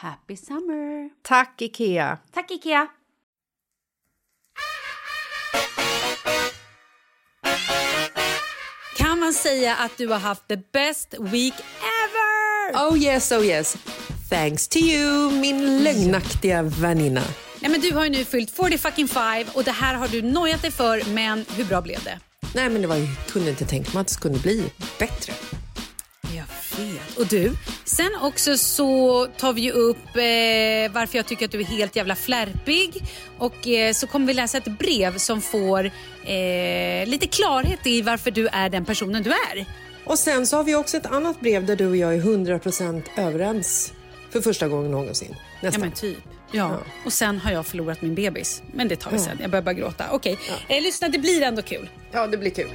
Happy summer! Tack, Ikea! Tack Ikea! Kan man säga att du har haft the best week ever? Oh yes, oh yes. Thanks to you, min lögnaktiga väninna. Nej, men du har ju nu fyllt 40 fucking five och det här har du nojat dig för, men hur bra blev det? Nej, men det var, jag kunde inte tänka mig att det skulle bli bättre. Vet. Och du, sen också så tar vi upp eh, varför jag tycker att du är helt jävla flärpig. Och eh, så kommer vi läsa ett brev som får eh, lite klarhet i varför du är den personen du är. Och sen så har vi också ett annat brev där du och jag är 100% överens för första gången någonsin. Ja Nästan. men typ. Ja. Och sen har jag förlorat min bebis. Men det tar vi sen. Jag börjar bara gråta. Okej, eh, lyssna det blir ändå kul. ja, det blir kul.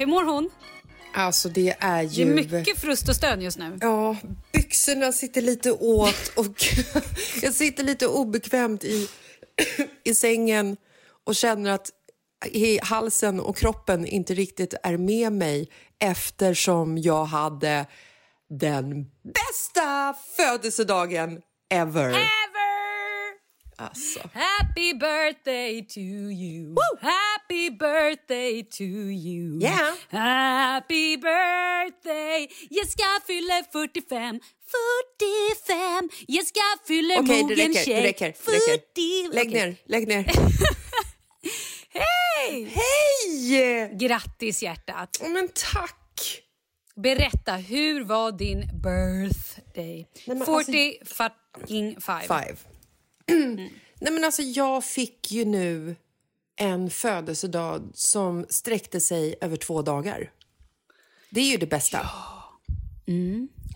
Hur mår hon? Alltså det är Det ju... är mycket frust och stön just nu. Ja, byxorna sitter lite åt och jag sitter lite obekvämt i, i sängen och känner att i halsen och kroppen inte riktigt är med mig eftersom jag hade den bästa födelsedagen ever. Alltså. Happy birthday to you. Happy birthday to you. Yeah. Happy birthday. Jag ska fylla 45. 45. Jag ska fylla Okej, mogen räcker. tjej. Det räcker, det räcker. 40. Lägg Okej. ner, lägg ner. Hej! Hej! Grattis hjärtat. Men tack! berätta, hur var din birthday? men 40 fucking five. Five. Nej, men alltså, jag fick ju nu en födelsedag som sträckte sig över två dagar. Det är ju det bästa.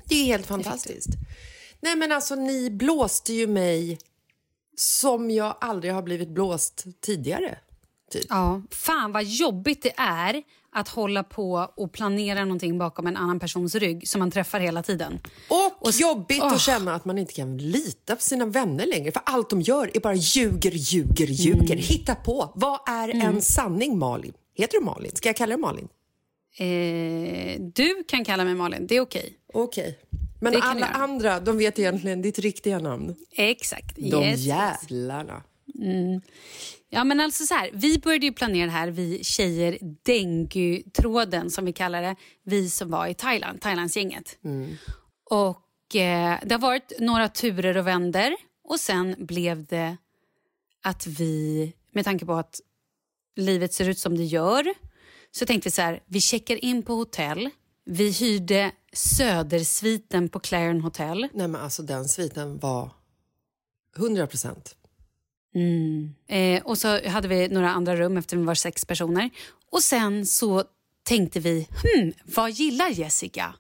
Det är helt fantastiskt. Nej, men alltså, ni blåste ju mig som jag aldrig har blivit blåst tidigare. Typ. Ja, fan vad jobbigt det är att hålla på och planera någonting bakom en annan persons rygg som man träffar hela tiden. Och, Och jobbigt Åh. att känna att man inte kan lita på sina vänner längre. För allt de gör är bara ljuger, ljuger, ljuger. Hitta på. Vad är en sanning, Malin? Heter du Malin? Ska jag kalla dig Malin? Eh, du kan kalla mig Malin, det är okej. Okej. Men Det kan alla andra, de vet egentligen ditt riktiga namn. Exakt. De yes. jävlarna. Ja, men alltså så här, vi började ju planera det här, vi tjejer, dengue-tråden som vi kallar det. Vi som var i Thailand, Thailandsgänget. Och eh, det har varit några turer och vänder och sen blev det att vi, med tanke på att livet ser ut som det gör, så tänkte vi så här, vi checkar in på hotell. Vi hyrde Södersviten på Clarion Hotel. Nej men alltså den sviten var 100 procent. Eh, och så hade vi några andra rum efter vi var sex personer. Och sen så tänkte vi, hmm, vad gillar Jessica?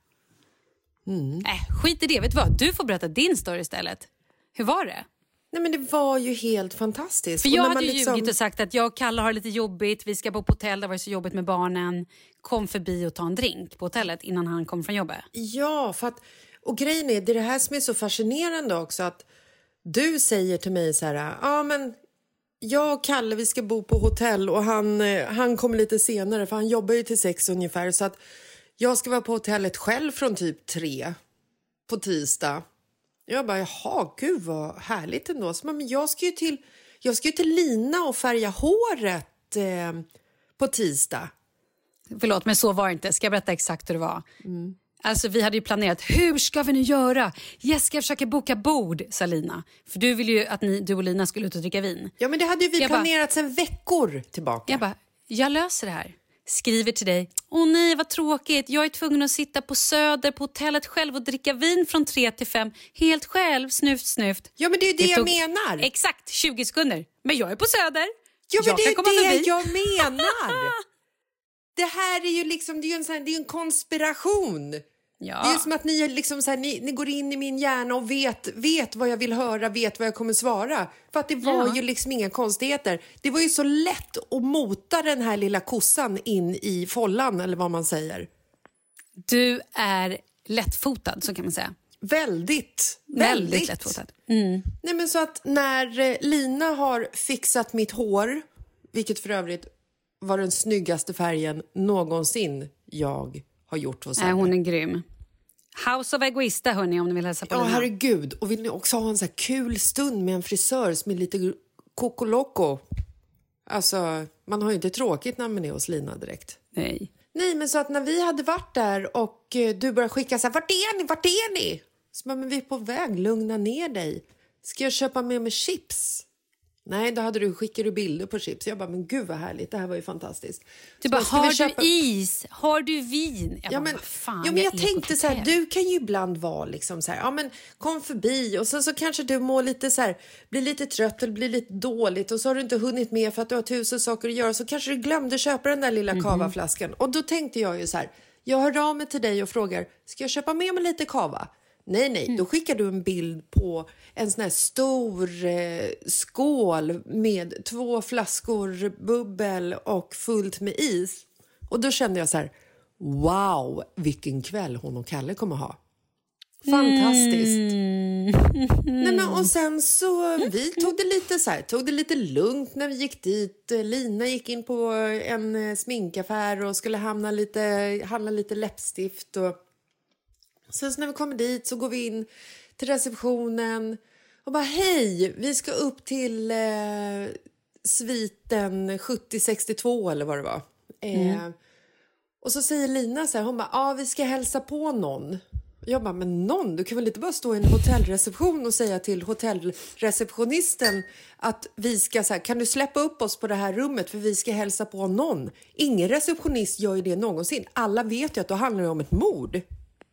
Äh, skit i det, vet du vad? Du får berätta din story istället. Hur var det? Nej men det var ju helt fantastiskt. För jag hade ju liksom- ljugit och sagt att jag och Kalle har det lite jobbigt, vi ska bo på hotell, det var så jobbigt med barnen. Kom förbi och ta en drink på hotellet innan han kom från jobbet. Ja, för att, och grejen är, det är det här som är så fascinerande också att du säger till mig så här, ja men jag och Kalle vi ska bo på hotell och han, eh, han kommer lite senare för han jobbar ju till sex ungefär så att jag ska vara på hotellet själv från typ tre på tisdag. Jag bara, jaha, gud vad härligt ändå. Så, men jag ska ju till, jag ska ju till Lina och färga håret eh, på tisdag. Förlåt, men så var det inte. Ska jag berätta exakt hur det var? Alltså, vi hade ju planerat, hur ska vi nu göra? Jessica försöker boka bord, sa Lina. För du ville ju att ni, du och Lina skulle ut och dricka vin. Ja, men det hade ju vi Jag planerat sedan veckor tillbaka. Jag bara, jag löser det här. Skriver till dig, åh nej vad tråkigt, jag är tvungen att sitta på Söder på hotellet själv och dricka vin från tre till fem helt själv, snuft snuft. Ja, men det är ju det, jag tog menar. Exakt 20 sekunder. Men jag är på Söder. Ja, men jag det är det förbi. jag menar. Det här är ju liksom, det är ju en, sån här, det är en konspiration. Ja. Det är som att ni, liksom så här, ni, ni går in i min hjärna och vet, vet vad jag vill höra, vet vad jag kommer svara. För att det var Ja. ju liksom inga konstigheter. Det var ju så lätt att mota den här lilla kossan in i follan, eller vad man säger. Du är lättfotad, så kan man säga. Väldigt, Väldigt, väldigt. lättfotad. Nej, men så att när eh, Lina har fixat mitt hår, vilket för övrigt var den snyggaste färgen någonsin jag har gjort hos henne. hon är grym. House of Egoista, hörni, om ni vill hälsa på Ja, Lina. herregud. Och vill ni också ha en så här kul stund med en frisör som är lite kokoloco? Alltså, man har ju inte tråkigt när man är hos Lina direkt. Nej. Nej, men så att när vi hade varit där och eh, du började skicka så här, vart är ni, vart är ni? Så bara, men vi är på väg, lugna ner dig. Ska jag köpa med mig chips? Nej, då hade du, skickade du bilder på chips. Jag bara, men gud vad härligt, det här var ju fantastiskt. Du Så bara, har köpa- du is? Har du vin? Jag Ja, bara, men, fan, ja, men jag på tänkte så här, du kan ju ibland vara liksom så här, ja men kom förbi och sen så kanske du mår lite så här, blir lite trött eller blir lite dåligt och så har du inte hunnit med för att du har tusen saker att göra så kanske du glömde köpa den där lilla Mhm. kavaflaskan och då tänkte jag ju så här, jag hör av mig till dig och frågar, ska jag köpa med mig lite kava? Nej, nej, Mm. då skickar du en bild på en sån här stor eh, skål med två flaskor bubbel och fullt med is. Och då kände jag så här, wow, vilken kväll hon och Kalle kommer ha. Fantastiskt. Nej, men, och sen så, vi tog det lite så här, tog det lite lugnt när vi gick dit. Lina gick in på en eh, sminkaffär och skulle hamna lite, handla lite läppstift. Och, sen så när vi kommer dit så går vi in till receptionen och bara hej, vi ska upp till eh, sviten 7062 eller vad det var. Eh, och så säger Lina så här, hon bara, ja vi ska hälsa på någon. Jag bara, men någon, du kan väl inte bara stå i en hotellreception och säga till hotellreceptionisten att vi ska så här, kan du släppa upp oss på det här rummet för vi ska hälsa på någon. Ingen receptionist gör ju det någonsin. Alla vet ju att då handlar det om ett mord.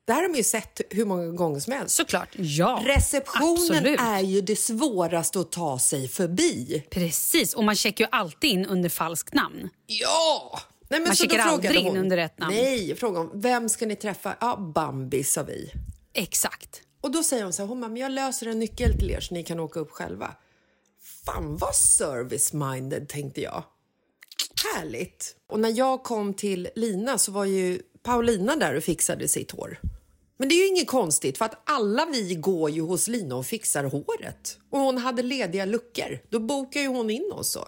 Det här har man ju sett hur många gånger som helst. Såklart, ja. Receptionen Absolut. är ju det svåraste att ta sig förbi. Precis, och man checkar ju alltid in under falskt namn. Ja! Nej, men Man så checkar aldrig in hon- under rätt namn. Nej, fråga om vem ska ni träffa? Ja, Bambi sa vi. Exakt. Och då säger hon så här, hon bara, men jag löser en nyckel till er så ni kan åka upp själva. Fan vad service-minded tänkte jag. Härligt. Och när jag kom till Lina så var ju Paulina där och fixade sitt hår. Men det är ju inget konstigt för att alla vi går ju hos Lina och fixar håret. Och hon hade lediga luckor. Då bokar ju hon in oss så.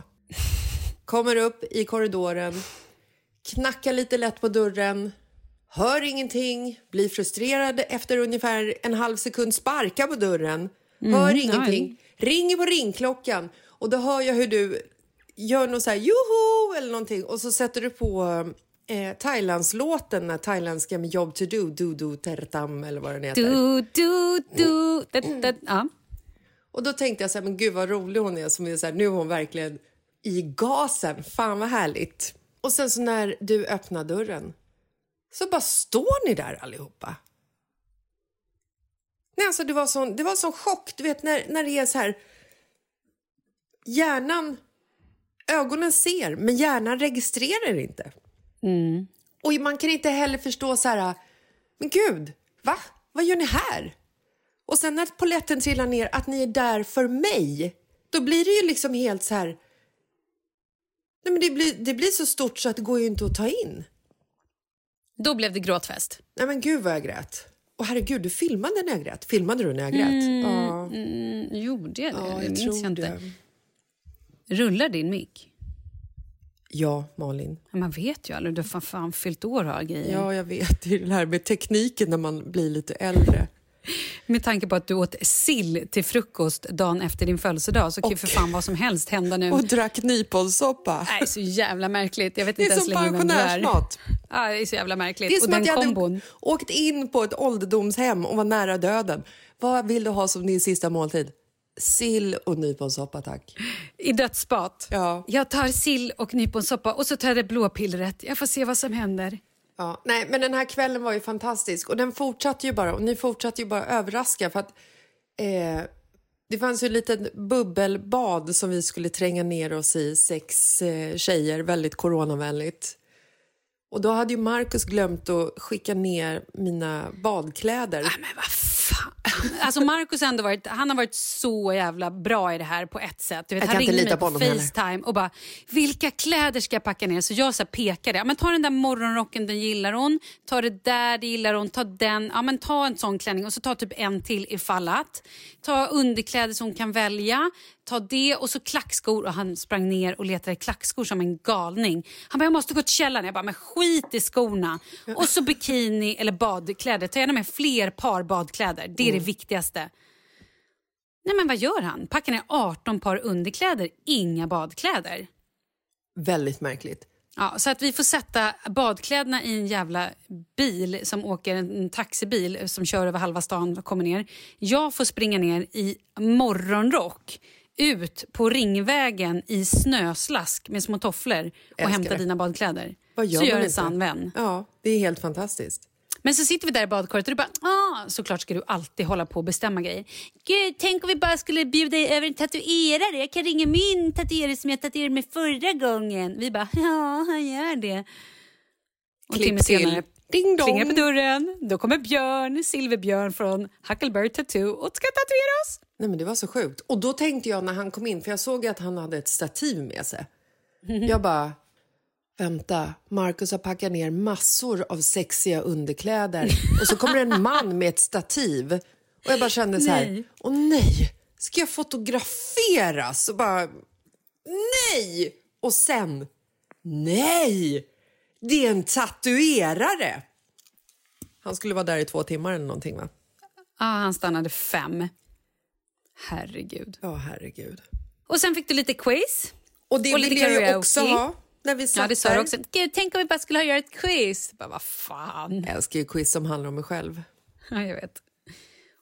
Kommer upp i korridoren, knackar lite lätt på dörren, hör ingenting, blir frustrerad efter ungefär en halv sekund, sparkar på dörren, hör ingenting, ringer på ringklockan och då hör jag hur du gör något så här joho eller någonting och så sätter du på eh, Thailandslåten, den thailändska med Job to do, do do tertam eller vad den heter. Du, du, du. Det, det, ja. Och då tänkte jag så här, men gud vad rolig hon är som är så här, nu är hon verkligen i gasen. Fan vad härligt. Och sen så när du öppnar dörren så bara står ni där allihopa. Nej, alltså det var sån, det var sån chock, du vet när, när det är så här hjärnan, ögonen ser men hjärnan registrerar inte. Och man kan inte heller förstå så här, men gud, va? Vad gör ni här? Och sen när poletten trillar ner, att ni är där för mig, då blir det ju liksom helt så här... Nej, men det, blir, det blir så stort så att det går ju inte att ta in. Då blev det gråtfest. Nej men gud vad jag grät. Och herregud, du filmade när jag grät. Filmade du när jag grät? ja, Mm, gjorde jag det? ja, det jag minns tror jag inte. det. Rullar din mick? Ja, Malin. Man vet ju aldrig. Du har fan, fan fyllt år och har grejer. Ja, jag vet. Det är det här med tekniken när man blir lite äldre. Med tanke på att du åt sill till frukost dagen efter din födelsedag så kan ju för fan vad som helst hända nu. Och drack nyponsoppa. Nej, så jävla märkligt. Jag vet Det inte är ens som längre vem du är. pensionärsmat. Ja, det är så jävla märkligt. Det är och som den att jag kombon. hade åkt in på ett ålderdomshem och var nära döden. Vad vill du ha som din sista måltid? Sill och nyponsoppa, tack. I dödsspat. Ja. Jag tar sill och nyponsoppa och så tar jag det blå pillret. Jag får se vad som händer. Ja, nej, men den här kvällen var ju fantastisk och den fortsatte ju bara och ni fortsatte ju bara överraska för att eh, det fanns ju ett litet bubbelbad som vi skulle tränga ner oss i, sex eh, tjejer, väldigt coronavänligt. Och då hade ju Markus glömt att skicka ner mina badkläder. Nej, men vad. Alltså Marcus ändå varit, han har varit så jävla bra i det här på ett sätt. Du vet, Jag han ringde mig på heller. Facetime och bara “vilka kläder ska jag packa ner?” Så jag så pekade. Ja, men ta den där morgonrocken, den gillar hon. Ta det där, det gillar hon. Ta den. Ja, men ta en sån klänning och så ta typ en till ifall att. Ta underkläder som hon kan välja. Ta det och så klackskor. Och han sprang ner och letade klackskor som en galning. Han bara “jag måste gå till källaren”. Jag bara “men skit i skorna”. Och så bikini eller badkläder. Ta gärna med fler par badkläder. Det är Mm. det viktigaste. Nej men vad gör han? Packar ner 18 par underkläder, inga badkläder. Väldigt märkligt. Ja, så att vi får sätta badkläderna i en jävla bil som åker en taxibil som kör över halva stan och kommer ner. Jag får springa ner i morgonrock ut på Ringvägen i snöslask med små tofflor och Älskar hämta det. dina badkläder. Vad gör så gör en sann vän. Ja, det är helt fantastiskt. Men så sitter vi där i badkaret och du bara, ah, såklart ska du alltid hålla på och bestämma grejer. Gud, tänk om vi bara skulle bjuda över en tatuerare. Jag kan ringa min tatuerare som jag tatuerade med förra gången. Vi bara, ja, han gör det. Och Klipp timme senare Ding dong. plingar på dörren. Då kommer Björn, Silverbjörn från Huckleberry Tattoo och ska tatuera oss. Nej, men det var så sjukt. Och då tänkte jag när han kom in, för jag såg att han hade ett stativ med sig. Jag bara, vänta, Marcus har packat ner massor av sexiga underkläder och så kommer en man med ett stativ. Och jag bara kände så här, Nej. åh nej, ska jag fotograferas? Och bara, nej! Och sen, nej! Det är en tatuerare! Han skulle vara där i två timmar eller någonting va? Ah, han stannade fem. Herregud. Ja, herregud. Och sen fick du lite quiz. Och det Och lite ville jag ju också ha när vi Ja, det sa du också. Gud, tänk om vi bara skulle ha göra ett quiz. Bara, vad fan. Jag älskar ju quiz som handlar om mig själv. Ja, jag vet.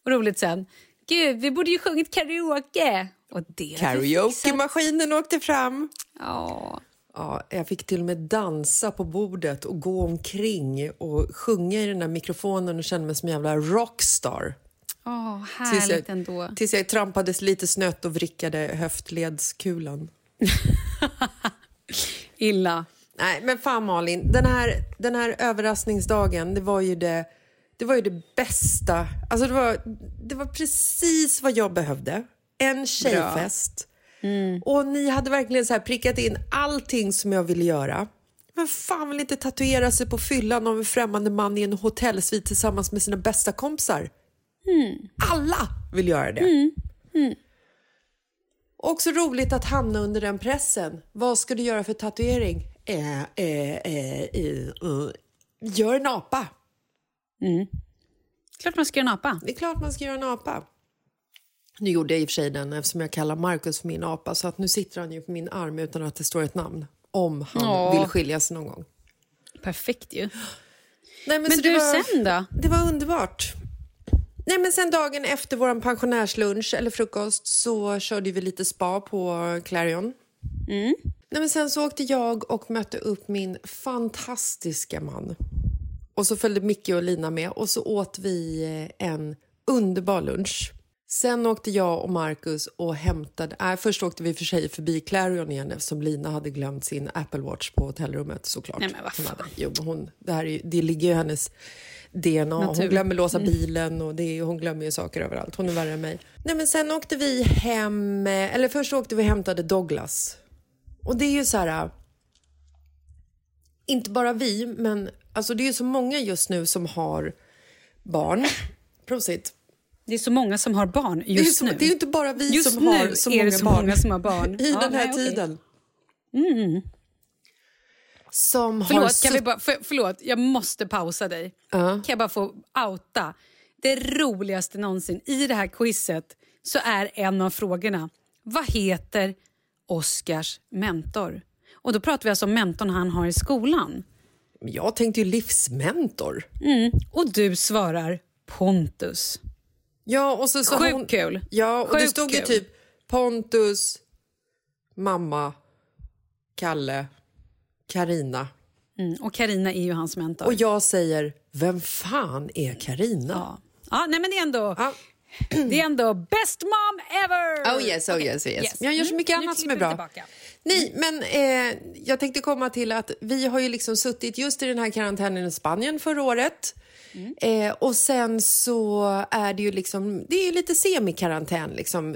Och roligt sen. Gud, vi borde ju sjungit karaoke. Och det. Karaoke-maskinen åkte fram. Ja. Ja, jag fick till och med dansa på bordet och gå omkring och sjunga i den där mikrofonen och känna mig som en jävla rockstar. Tills härligt jag, ändå. tills jag trampades lite snött och vrickade höftledskulan. Illa. Nej, men fan Malin, den här, den här överraskningsdagen, det var ju det, det, var ju det bästa. Alltså det var, det var precis vad jag behövde. En tjejfest. Och ni hade verkligen så prickat in allting som jag ville göra. Men fan vill inte tatuera sig på fyllan av en främmande man i en hotellsvit tillsammans med sina bästa kompisar? Alla vill göra det. Också roligt att hamna under den pressen. Vad ska du göra för tatuering? Eh, eh, eh, eh. Gör en apa. Klart man ska göra en apa. Det är klart man ska göra en apa. Nu gjorde jag i och för sig den eftersom jag kallar Markus för min apa så att nu sitter han ju på min arm utan att det står ett namn. Om han Ja. vill skilja sig någon gång. Perfekt ju. Nej, Men så du, var, sen då? Det var underbart. Nej, men sen dagen efter vår pensionärslunch eller frukost så körde vi lite spa på Clarion. Nej, men sen så åkte jag och mötte upp min fantastiska man. Och så följde Micke och Lina med och så åt vi eh, en underbar lunch. Sen åkte jag och Marcus och hämtade... Äh, först åkte vi för sig förbi Clarion igen eftersom Lina hade glömt sin Apple Watch på hotellrummet såklart. Nej, men vad Hon fan. hade. Jo, hon, det, här är, det ligger ju i hennes DNA. Hon Natur. glömmer låsa bilen och det hon glömmer ju saker överallt. Hon är värre än mig. Nej, men sen åkte vi hem... eh, Eller först åkte vi och hämtade Douglas. Och det är ju så här... äh, Inte bara vi, men alltså det är ju så många just nu som har barn. Prosit. Det är så många som har barn Det just så, nu. det är ju inte bara vi Just som har så är många det så barn många som har barn. i Ja, den här nej, tiden. Som har... Förlåt, kan vi bara, för, förlåt, jag måste pausa dig. Ja. Kan jag bara få outa? Det roligaste någonsin i det här quizet så är en av frågorna vad heter Oscars mentor? Och då pratar vi alltså om mentorn han har i skolan. Jag tänkte ju livsmentor. Och du svarar Pontus. Ja, och så, så Sjukt hon, kul. Ja, och det Sjukt stod ju typ Pontus, mamma, Kalle, Karina. Mm, och Karina är ju hans mentor. Och jag säger, vem fan är Karina? ja. ja, nej men det är ändå... Ja. Det är ändå best mom ever! Oh yes, oh Okej, yes, oh yes. Jag gör så Mm, mycket nu annat som är bra. tillbaka. Nej, men eh, jag tänkte komma till att vi har ju liksom suttit just i den här karantänen i Spanien förra året. Eh, och sen så är det ju liksom, det är ju lite semikarantän liksom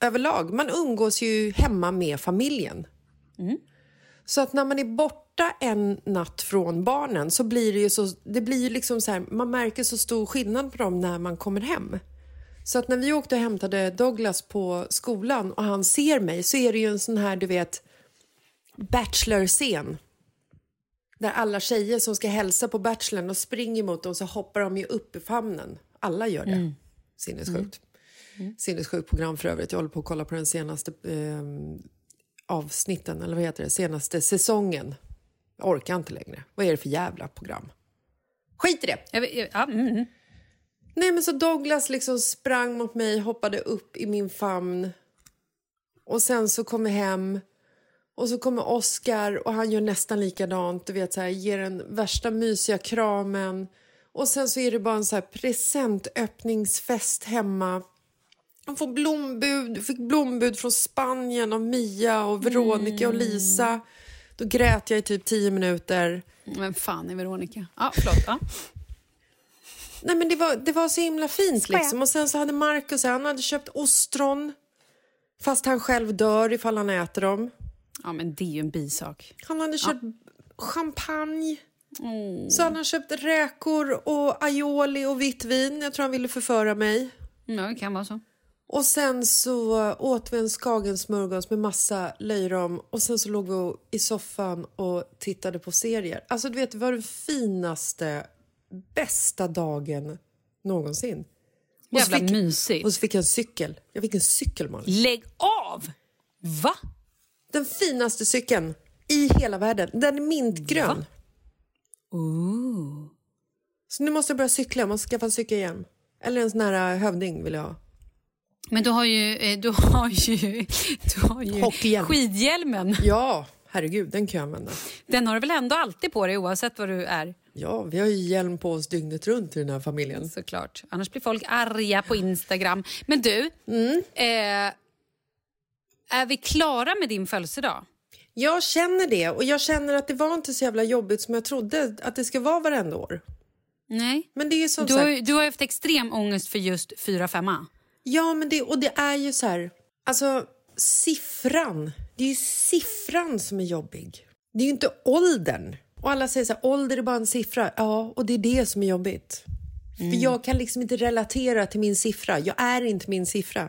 överlag. Man umgås ju hemma med familjen. Så att när man är borta en natt från barnen så blir det ju så, det blir ju liksom så här, man märker så stor skillnad på dem när man kommer hem. Så att när vi åkte och hämtade Douglas på skolan och han ser mig så är det ju en sån här, du vet, bachelor-scen. Där alla tjejer som ska hälsa på bachelorn och springer mot dem så hoppar de ju upp i famnen. Alla gör det. Sinnessjukt. Sinnessjukt program för övrigt. Jag håller på att kolla på den senaste eh, avsnitten, eller vad heter det, senaste säsongen. Jag orkar inte längre. Vad är det för jävla program? Skit i det! Jag jag- Ja, mm. Nej, men så Douglas liksom sprang mot mig, hoppade upp i min famn. Och sen så kom vi hem. Och så kommer Oscar och han gör nästan likadant. Du vet, så här, ger den värsta mysiga kramen. Och sen så är det bara en så här presentöppningsfest hemma. Han får blombud, fick blombud från Spanien av Mia och Veronica och Lisa. Då grät jag i typ tio minuter. Vem fan är Veronica? Ja, förlåt. Ja. Nej, men det, var, det var så himla fint. Liksom. Och sen så hade Marcus han hade köpt ostron fast han själv dör ifall han äter dem. ja, men det är ju en bisak. Han hade köpt champagne. Så han har köpt räkor och aioli och vitt vin. Jag tror han ville förföra mig. Ja, det kan vara så. Och sen så åt vi en skagensmörgås med massa löjrom och sen så låg vi i soffan och tittade på serier. Alltså du vet, det var den finaste, bästa dagen någonsin. Och Jävla fick- mysigt. Och så fick jag en cykel. Jag fick en cykel, Malin. Lägg av! Va? Den finaste cykeln i hela världen. Den är mintgrön. Så nu måste jag börja cykla. Jag måste skaffa en cykelhjälm. Eller en sån här äh, hövding vill jag ha. Men du har ju, eh, du har ju, du har ju Hockeyhjälm. skidhjälmen. Ja, herregud, den kan jag använda. Den har du väl ändå alltid på dig oavsett vad du är? Ja, vi har ju hjälm på oss dygnet runt i den här familjen. Såklart. Annars blir folk arga på Instagram. Men du, eh, är vi klara med din födelsedag? Jag känner det och jag känner att det var inte så jävla jobbigt som jag trodde att det ska vara varenda år. Nej. Men det är som Du sagt... du har haft extrem ångest för just 4-5 Ja, men det, och det är ju så här... Alltså, siffran. Det är ju siffran som är jobbig. Det är ju inte åldern. Och alla säger så här, ålder är bara en siffra. Ja, och det är det som är jobbigt. För jag kan liksom inte relatera till min siffra. Jag är inte min siffra.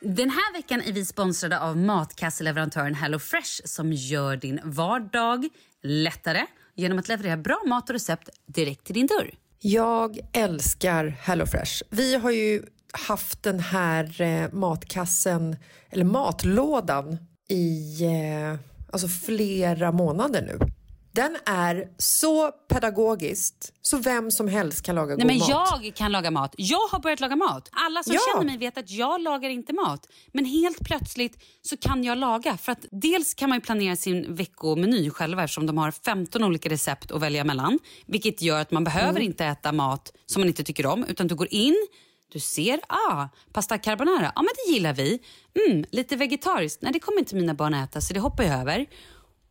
Den här veckan är vi sponsrade av matkasseleverantören HelloFresh som gör din vardag lättare genom att leverera bra mat och recept direkt till din dörr. Jag älskar HelloFresh. Vi har ju haft den här eh, matkassen, eller matlådan, i eh, alltså flera månader nu. Den är så pedagogiskt så vem som helst kan laga Nej, god men mat. jag kan laga mat. Jag har börjat laga mat. Alla som Ja. känner mig vet att jag lagar inte mat. Men helt plötsligt så kan jag laga. För att dels kan man ju planera sin veckomeny själva eftersom de har 15 olika recept att välja mellan. Vilket gör att man behöver Mm. inte äta mat som man inte tycker om. Utan du går in, du ser, ah, pasta carbonara, ja men det gillar vi. Mm, lite vegetariskt, nej det kommer inte mina barn äta så det hoppar jag över.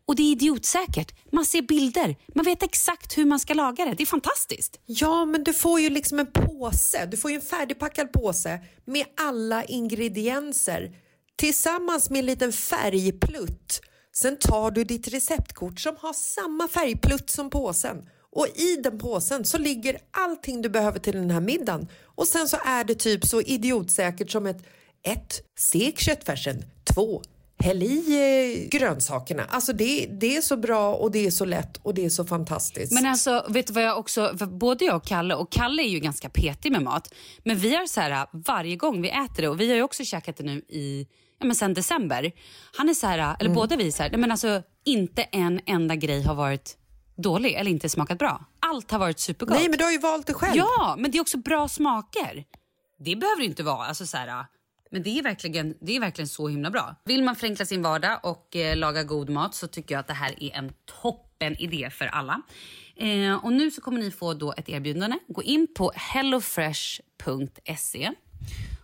Och det är idiotsäkert. Man ser bilder, man vet exakt hur man ska laga det. Det är fantastiskt. Ja, men du får ju liksom en påse. Du får ju en färdigpackad påse med alla ingredienser tillsammans med en liten färgplutt. Sen tar du ditt receptkort som har samma färgplutt som påsen. Och i den påsen så ligger allting du behöver till den här middagen. Och sen så är det typ så idiotsäkert som ett 1. Stek köttfärsen. 2. Häll i eh, grönsakerna. Alltså det, det är så bra och det är så lätt och det är så fantastiskt. Men alltså, vet du vad jag också, både jag och Kalle, och Kalle är ju ganska petig med mat, men vi har så här varje gång vi äter det, och vi har ju också käkat det nu i, ja men sen december. Han är så här, eller Mm. båda vi så här, nej men alltså inte en enda grej har varit dålig eller inte smakat bra. Allt har varit supergott. Nej, men du har ju valt det själv. Ja, men det är också bra smaker. Det behöver det inte vara. Alltså så här, men det är, verkligen, det är verkligen så himla bra. Vill man förenkla sin vardag och eh, laga god mat så tycker jag att det här är en toppen idé för alla. Eh, och nu så kommer ni få då ett erbjudande. Gå in på hellofresh.se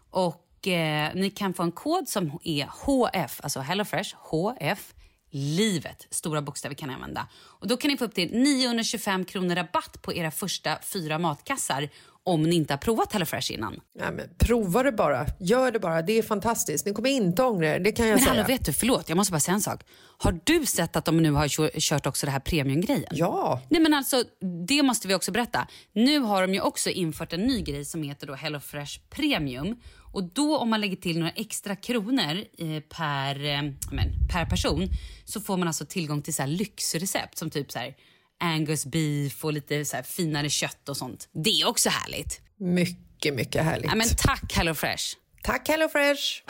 och eh, ni kan få en kod som är HF, alltså HelloFresh, HF, livet, stora bokstäver kan ni använda. Och då kan ni få upp till 925 kronor rabatt på era första fyra matkassar om ni inte har provat HelloFresh innan. Nej, men prova det bara. Gör det bara. Det är fantastiskt. Ni kommer inte ångra er. Det kan jag Men säga. hallå, vet du, förlåt, jag måste bara säga en sak. Har du sett att de nu har kö- kört också det här premiumgrejen? Ja. Nej men alltså, det måste vi också berätta. Nu har de ju också infört en ny grej som heter då HelloFresh Premium. Och då om man lägger till några extra kronor eh, per, eh, men, per person så får man alltså tillgång till så här lyxrecept som typ så här Angus beef och lite så här finare kött och sånt. Det är också härligt. Mycket, mycket härligt. Ja, men tack HelloFresh. Tack HelloFresh.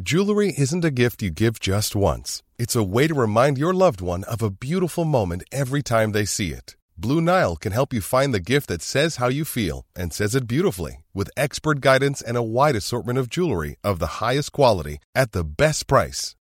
Jewelry isn't a gift you give just once. It's a way to remind your loved one of a beautiful moment every time they see it. Blue Nile can help you find the gift that says how you feel and says it beautifully with expert guidance and a wide assortment of jewelry of the highest quality at the best price.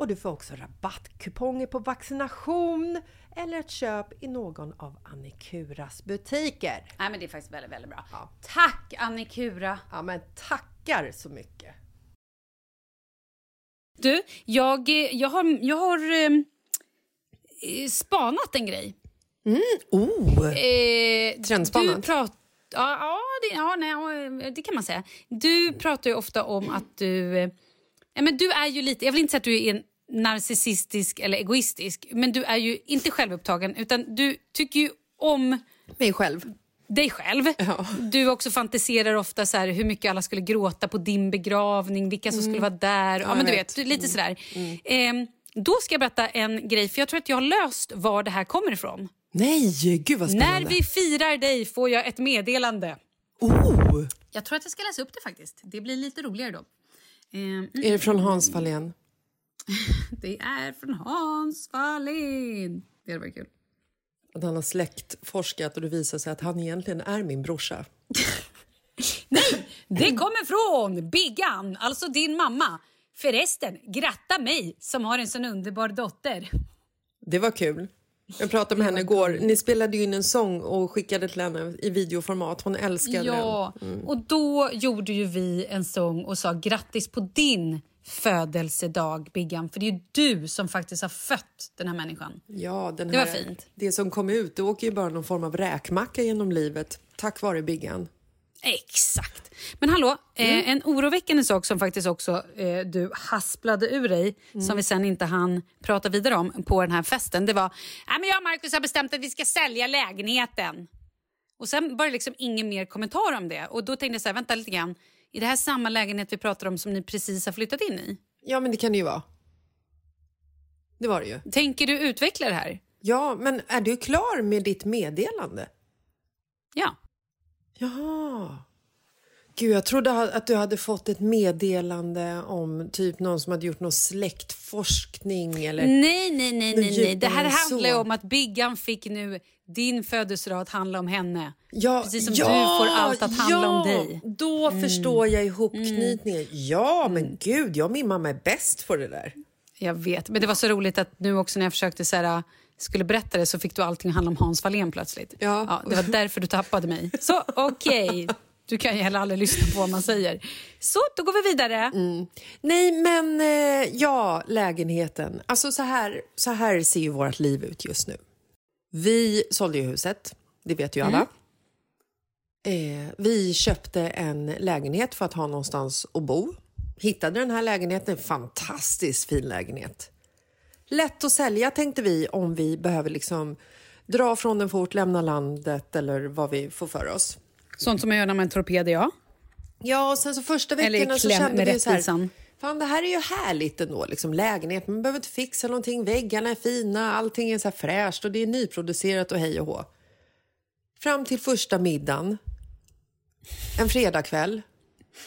och du får också rabattkuponger på vaccination eller ett köp i någon av Annikuras butiker. Nej men det är faktiskt väldigt, väldigt bra. Ja. Tack Annikura! Ja men tackar så mycket! Du, jag, eh, jag har, jag har eh, spanat en grej. Oh! Eh, Trendspanat? Du ja, ja, det, ja nej, ja, det kan man säga. Du pratar ju ofta om att du... eh, Ja, men du är ju lite, jag vill inte säga att du är en narcissistisk eller egoistisk, men du är ju inte självupptagen utan du tycker ju om Mig själv. dig själv. Ja. Du också fantiserar ofta så här, hur mycket alla skulle gråta på din begravning, vilka som skulle vara där. Ja, jag men du vet. vet, lite sådär. Ehm, då ska jag berätta en grej, för jag tror att jag har löst var det här kommer ifrån. Nej, gud vad spännande. När vi firar dig får jag ett meddelande. Oh! Jag tror att jag ska läsa upp det faktiskt. Det blir lite roligare då. Ehm, Är det från Hans Fahlén? det är från Hans Wallin. Det var kul. Att han har släktforskat och det visar sig att han egentligen är min brorsa. Det kommer från Biggan, alltså din mamma. Förresten, gratta mig som har en sån underbar dotter. Det var kul. Jag pratade med henne igår. Ni spelade in en sång och skickade till henne i videoformat. Hon älskade Ja, den. och då gjorde ju vi en sång och sa grattis på din födelsedag, Biggan. För det är ju du som faktiskt har fött den här människan. Ja, den Det var här, fint. Det som kom ut, det åker ju bara någon form av räkmacka genom livet. Tack vare Biggan. Exakt. Men hallå, eh, en oroväckande sak som faktiskt också eh, du hasplade ur dig, som vi sen inte hann prata vidare om på den här festen, det var men jag och Markus har bestämt att vi ska sälja lägenheten. Och sen var det liksom ingen mer kommentar om det. Och då tänkte jag så här, vänta lite grann. Är det här samma lägenhet vi pratar om som ni precis har flyttat in i? Ja, men det kan det ju vara. Det var det ju. Tänker du utveckla det här? Ja, men är du klar med ditt meddelande? Ja. Jaha. Gud, jag trodde att du hade fått ett meddelande om typ någon som hade gjort någon släktforskning eller... Nej, nej, nej, nej, nej. Det här handlar ju om att Biggan fick nu din födelsedag att handla om henne. Ja, Precis som ja, du får allt att handla ja, om dig. Mm. Då förstår jag ihopknytningen. Ja, men gud, jag och min mamma är bäst på det där. Jag vet, men det var så roligt att nu också när jag försökte så här, skulle berätta det så fick du allting att handla om Hans Wallén plötsligt. Ja. det var därför du tappade mig. Så okej, du kan ju heller aldrig lyssna på vad man säger. Så, då går vi vidare. Mm. Nej, men eh, ja, lägenheten. Alltså så här, så här ser ju vårt liv ut just nu. Vi sålde ju huset, det vet ju alla. Eh, vi köpte en lägenhet för att ha någonstans att bo. Hittade den här lägenheten, en fantastiskt fin lägenhet. Lätt att sälja tänkte vi om vi behöver liksom dra från den fort, lämna landet eller vad vi får för oss. Sånt som man gör när man är torped, ja. Ja, och sen så första veckorna så kände vi så här, fan det här är ju härligt ändå, liksom lägenhet, man behöver inte fixa någonting, väggarna är fina, allting är så här fräscht och det är nyproducerat och hej och hå. Fram till första middagen, en fredagkväll,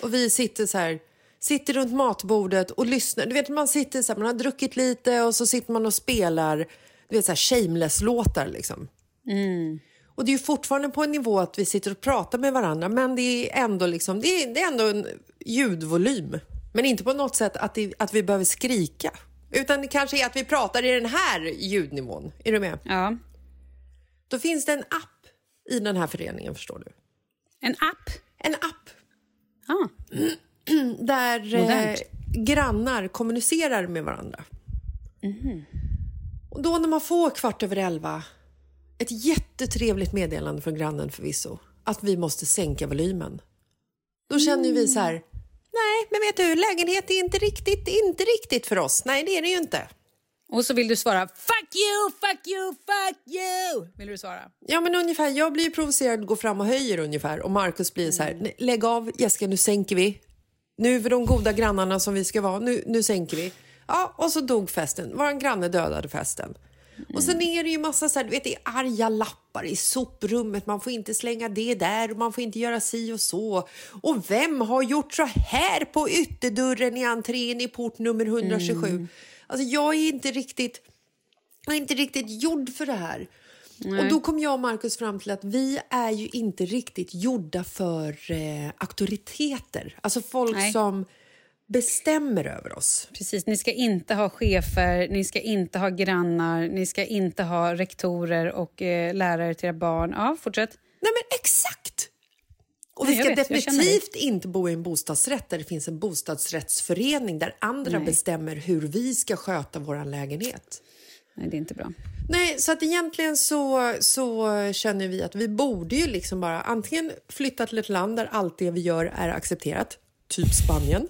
och vi sitter så här, sitter runt matbordet och lyssnar. Du vet, man sitter så här, man har druckit lite och så sitter man och spelar, du vet så här shameless-låtar liksom. Och det är fortfarande på en nivå att vi sitter och pratar med varandra men det är ändå, liksom, det är, det är ändå en ljudvolym. Men inte på något sätt att, det, att vi behöver skrika. Utan det kanske är att vi pratar i den här ljudnivån. Är du med? ja. Då finns det en app i den här föreningen, förstår du. En app. En app Ah. där eh, grannar kommunicerar med varandra. Och då när man får kvart över elva, ett jättetrevligt meddelande från grannen förvisso, att vi måste sänka volymen. Då känner ju vi så här, nej men vet du, lägenhet är inte riktigt, inte riktigt för oss. Nej det är det ju inte. Och så vill du svara fuck you, fuck you, fuck you. Vill du svara? Ja men ungefär, jag blir provocerad, går fram och höjer ungefär och Markus blir så här, "Nej, lägg av Jessica nu sänker vi. Nu är vi de goda grannarna som vi ska vara, nu, nu sänker vi. Ja, och så dog festen. Vår granne dödade festen. Och sen är det ju massa så här, du vet, det är arga lappar i soprummet. Man får inte slänga det där och man får inte göra si och så. Och vem har gjort så här på ytterdörren i entrén i port nummer 127? Alltså jag är inte riktigt, jag är inte riktigt gjord för det här. Och då kom jag och Markus fram till att vi är ju inte riktigt gjorda för eh, auktoriteter. Alltså folk Nej. som bestämmer över oss. Precis, ni ska inte ha chefer, ni ska inte ha grannar, ni ska inte ha rektorer och eh, lärare till era barn. Ja, fortsätt. Nej men exakt! Och Nej, vi ska vet, definitivt inte bo i en bostadsrätt där det finns en bostadsrättsförening där andra Nej. bestämmer hur vi ska sköta vår lägenhet. Nej, det är inte bra. Nej, så att egentligen så, så känner vi att vi borde ju liksom bara antingen flytta till ett land där allt det vi gör är accepterat, typ Spanien.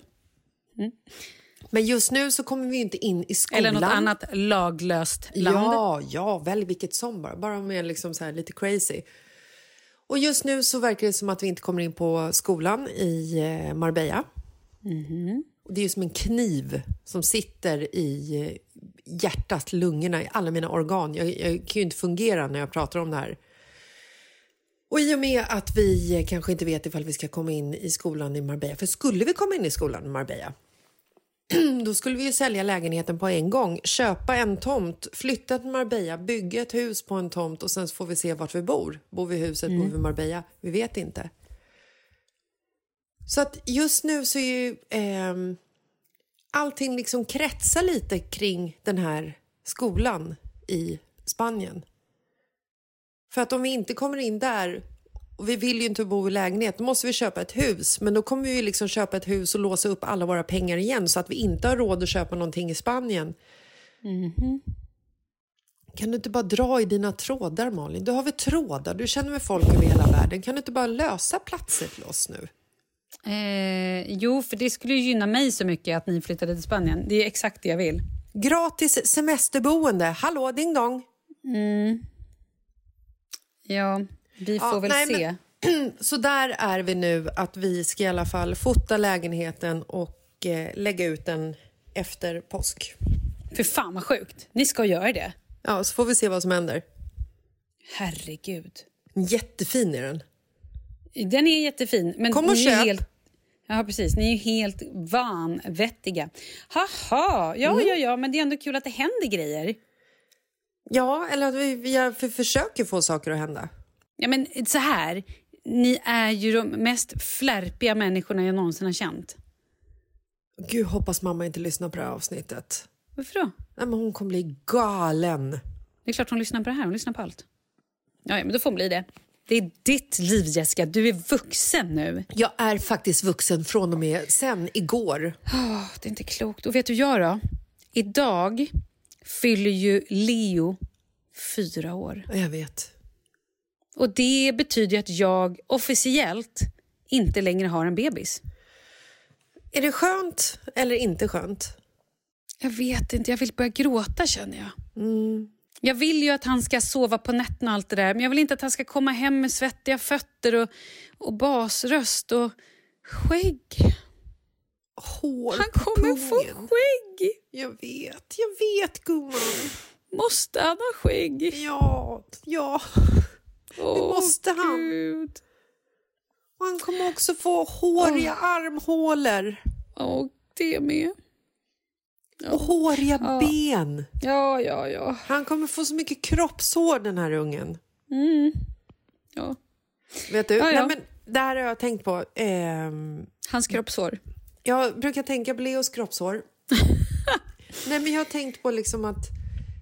Men just nu så kommer vi inte in i skolan. Eller något annat laglöst land. Ja, ja, välj vilket som bara. Bara om är liksom så lite crazy. Och just nu så verkar det som att vi inte kommer in på skolan i eh, Marbella. Och det är som en kniv som sitter i eh, hjärtat, lungorna, i alla mina organ. Jag, jag kan ju inte fungera när jag pratar om det här. Och i och med att vi kanske inte vet ifall vi ska komma in i skolan i Marbella, för skulle vi komma in i skolan i Marbella då skulle vi ju sälja lägenheten på en gång, köpa en tomt, flytta till Marbella, bygga ett hus på en tomt och sen får vi se vart vi bor. Bor vi i huset, bor vi i Marbella? Vi vet inte. Så att just nu så är ju ehm, allting liksom kretsar lite kring den här skolan i Spanien. För att om vi inte kommer in där och vi vill ju inte bo i lägenhet, då måste vi köpa ett hus. Men då kommer vi ju liksom köpa ett hus och låsa upp alla våra pengar igen så att vi inte har råd att köpa någonting i Spanien. Kan du inte bara dra i dina trådar, Malin? Du har väl trådar? Du känner med folk över hela världen. Kan du inte bara lösa platser till oss nu? Eh, jo, för det skulle ju gynna mig så mycket att ni flyttade till Spanien. Det är exakt det jag vill. Gratis semesterboende. Hallå, ding dong! Ja, vi får Ja, väl nej, se. Så där är vi nu, att vi ska i alla fall fota lägenheten och eh, lägga ut den efter påsk. För fan vad sjukt. Ni ska göra det. Ja, så får vi se vad som händer. Herregud. Jättefin är den. Den är jättefin. Men Kom och köp. Helt... Ja, precis. Ni är ju helt vanvettiga. Haha, ja, ja, ja, men det är ändå kul att det händer grejer. Ja, eller att vi, vi för, försöker få saker att hända. Ja, men så här. Ni är ju de mest flärpiga människorna jag någonsin har känt. Gud, hoppas mamma inte lyssnar på det här avsnittet. Varför då? Nej, men hon kommer bli galen. Det är klart hon lyssnar på det här. Hon lyssnar på allt. Ja, ja men då får hon bli det. Det är ditt liv, Jessica. Du är vuxen nu. Jag är faktiskt vuxen från och med sen igår. Oh, det är inte klokt. Och vet du jag då? Idag fyller ju Leo fyra år. Jag vet. Och det betyder att jag officiellt inte längre har en bebis. Är det skönt eller inte skönt? Jag vet inte. Jag vill börja gråta känner jag. Mm. Jag vill ju att han ska sova på nätterna och allt det där. Men jag vill inte att han ska komma hem med svettiga fötter och, och basröst och skägg. Hår Han kommer få pungen. skägg. Jag vet, jag vet gumman. Måste han ha skägg? Ja, ja. Åh, måste han. Gud. Och han kommer också få håriga armhålor Åh, det med. och håriga ben. Ja, ja, ja. Han kommer få så mycket kroppshår den här ungen. Mm. ja. Vet du? Ja, ja. Nej, men det här har jag tänkt på. Ehm, Hans kroppshår. jag brukar tänka på Leos kroppshår. Nej, men jag har tänkt på liksom att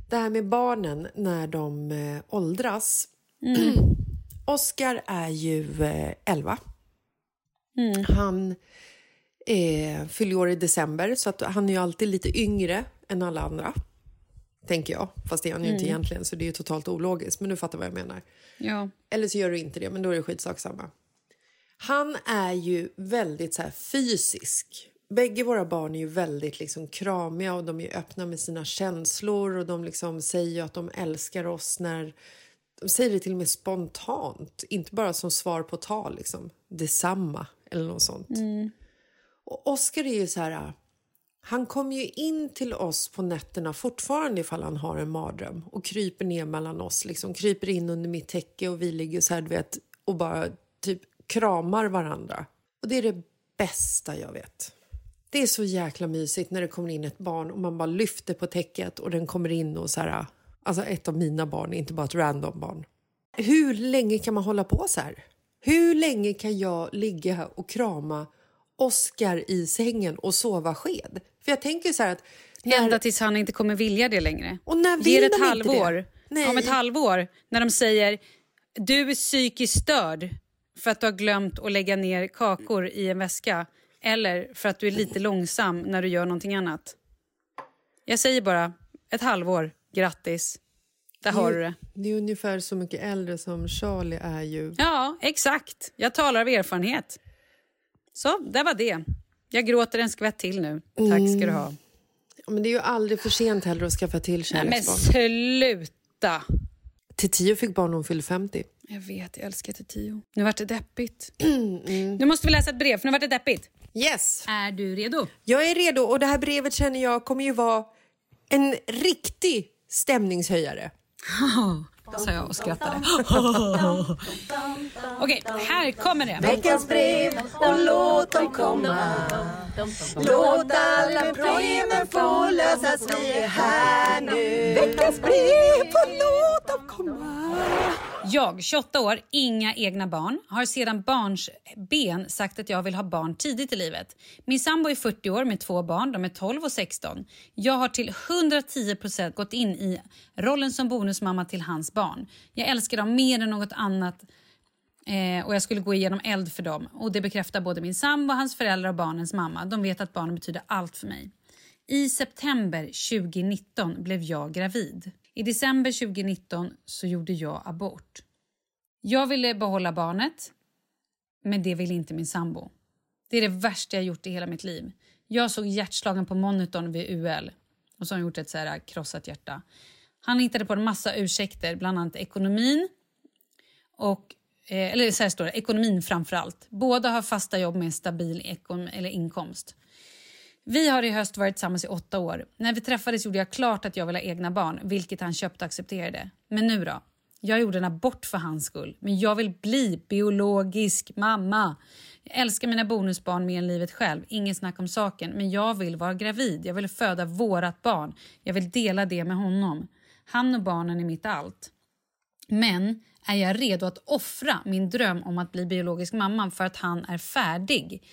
det här med barnen när de eh, åldras. Oscar är ju eh, 11. Han eh, fyller år i december, så att han är ju alltid lite yngre än alla andra. Tänker jag. Fast det är han ju inte egentligen, så det är ju totalt ologiskt. Men du fattar vad jag menar. Ja. Eller så gör du inte det, men då är det skitsak samma. Han är ju väldigt så här fysisk. Bägge våra barn är ju väldigt liksom kramiga och de är öppna med sina känslor och de liksom säger att de älskar oss när... De säger det till och med spontant, inte bara som svar på tal. Liksom. Detsamma, eller något sånt. Och Oscar är ju så här... Han kommer ju in till oss på nätterna fortfarande ifall han har en mardröm och kryper ner mellan oss, liksom kryper in under mitt täcke och vi ligger så här, du vet, och bara typ kramar varandra. Och det är det bästa jag vet. Det är så jäkla mysigt när det kommer in ett barn och man bara lyfter på täcket och den kommer in och så här, alltså ett av mina barn, inte bara ett random barn. Hur länge kan man hålla på så här? Hur länge kan jag ligga och krama Oscar i sängen och sova sked? För jag tänker så att... när- Ända tills han inte kommer vilja det längre. Och när vill det ett de inte halvår. det? Nej. Om ett halvår, när de säger du är psykiskt störd för att du har glömt att lägga ner kakor i en väska eller för att du är lite långsam när du gör någonting annat. Jag säger bara ett halvår, grattis. Där har du det. Det är ungefär så mycket äldre som Charlie är ju. Ja, exakt. Jag talar av erfarenhet. Så, det var det. Jag gråter en skvätt till nu. Tack ska du ha. Ja, Men det är ju aldrig för sent heller att skaffa till Nej, men kärleksbarn. sluta! Till tio fick barn när hon fyllde 50. Jag vet, jag älskar till tio. Nu vart det deppigt. Nu måste vi läsa ett brev, för nu vart det deppigt. Yes! Är du redo? Jag är redo och det här brevet känner jag kommer ju vara en riktig stämningshöjare. Sa jag och skrattade. Okej, här kommer det. Veckans brev och låt dem komma Låt alla problemen få lösas, vi är här nu Veckans brev och låt dem komma jag, 28 år, inga egna barn, har sedan barns ben sagt att jag vill ha barn tidigt i livet. Min sambo är 40 år med två barn, de är 12 och 16. Jag har till 110% gått in i rollen som bonusmamma till hans barn. Jag älskar dem mer än något annat Eh, och jag skulle gå igenom eld för dem. Och Det bekräftar både min sambo, hans föräldrar och barnens mamma. De vet att barnen betyder allt för mig. I september 2019 blev jag gravid. I december 2019 så gjorde jag abort. Jag ville behålla barnet, men det ville inte min sambo. Det är det värsta jag gjort i hela mitt liv. Jag såg hjärtslagen på monitorn vid UL och så har han gjort ett så här äh, krossat hjärta. Han hittade på en massa ursäkter, bland annat ekonomin och eh, eller så här står det, ekonomin framför allt. Båda har fasta jobb med en stabil eller inkomst. Vi har i höst varit tillsammans i åtta år. När vi träffades gjorde jag klart att jag ville ha egna barn, vilket han köpte och accepterade. Men nu då? Jag gjorde en abort för hans skull, men jag vill bli biologisk mamma. Jag älskar mina bonusbarn mer än livet själv, inget snack om saken. Men jag vill vara gravid, jag vill föda vårat barn. Jag vill dela det med honom. Han och barnen är mitt allt. Men är jag redo att offra min dröm om att bli biologisk mamma för att han är färdig?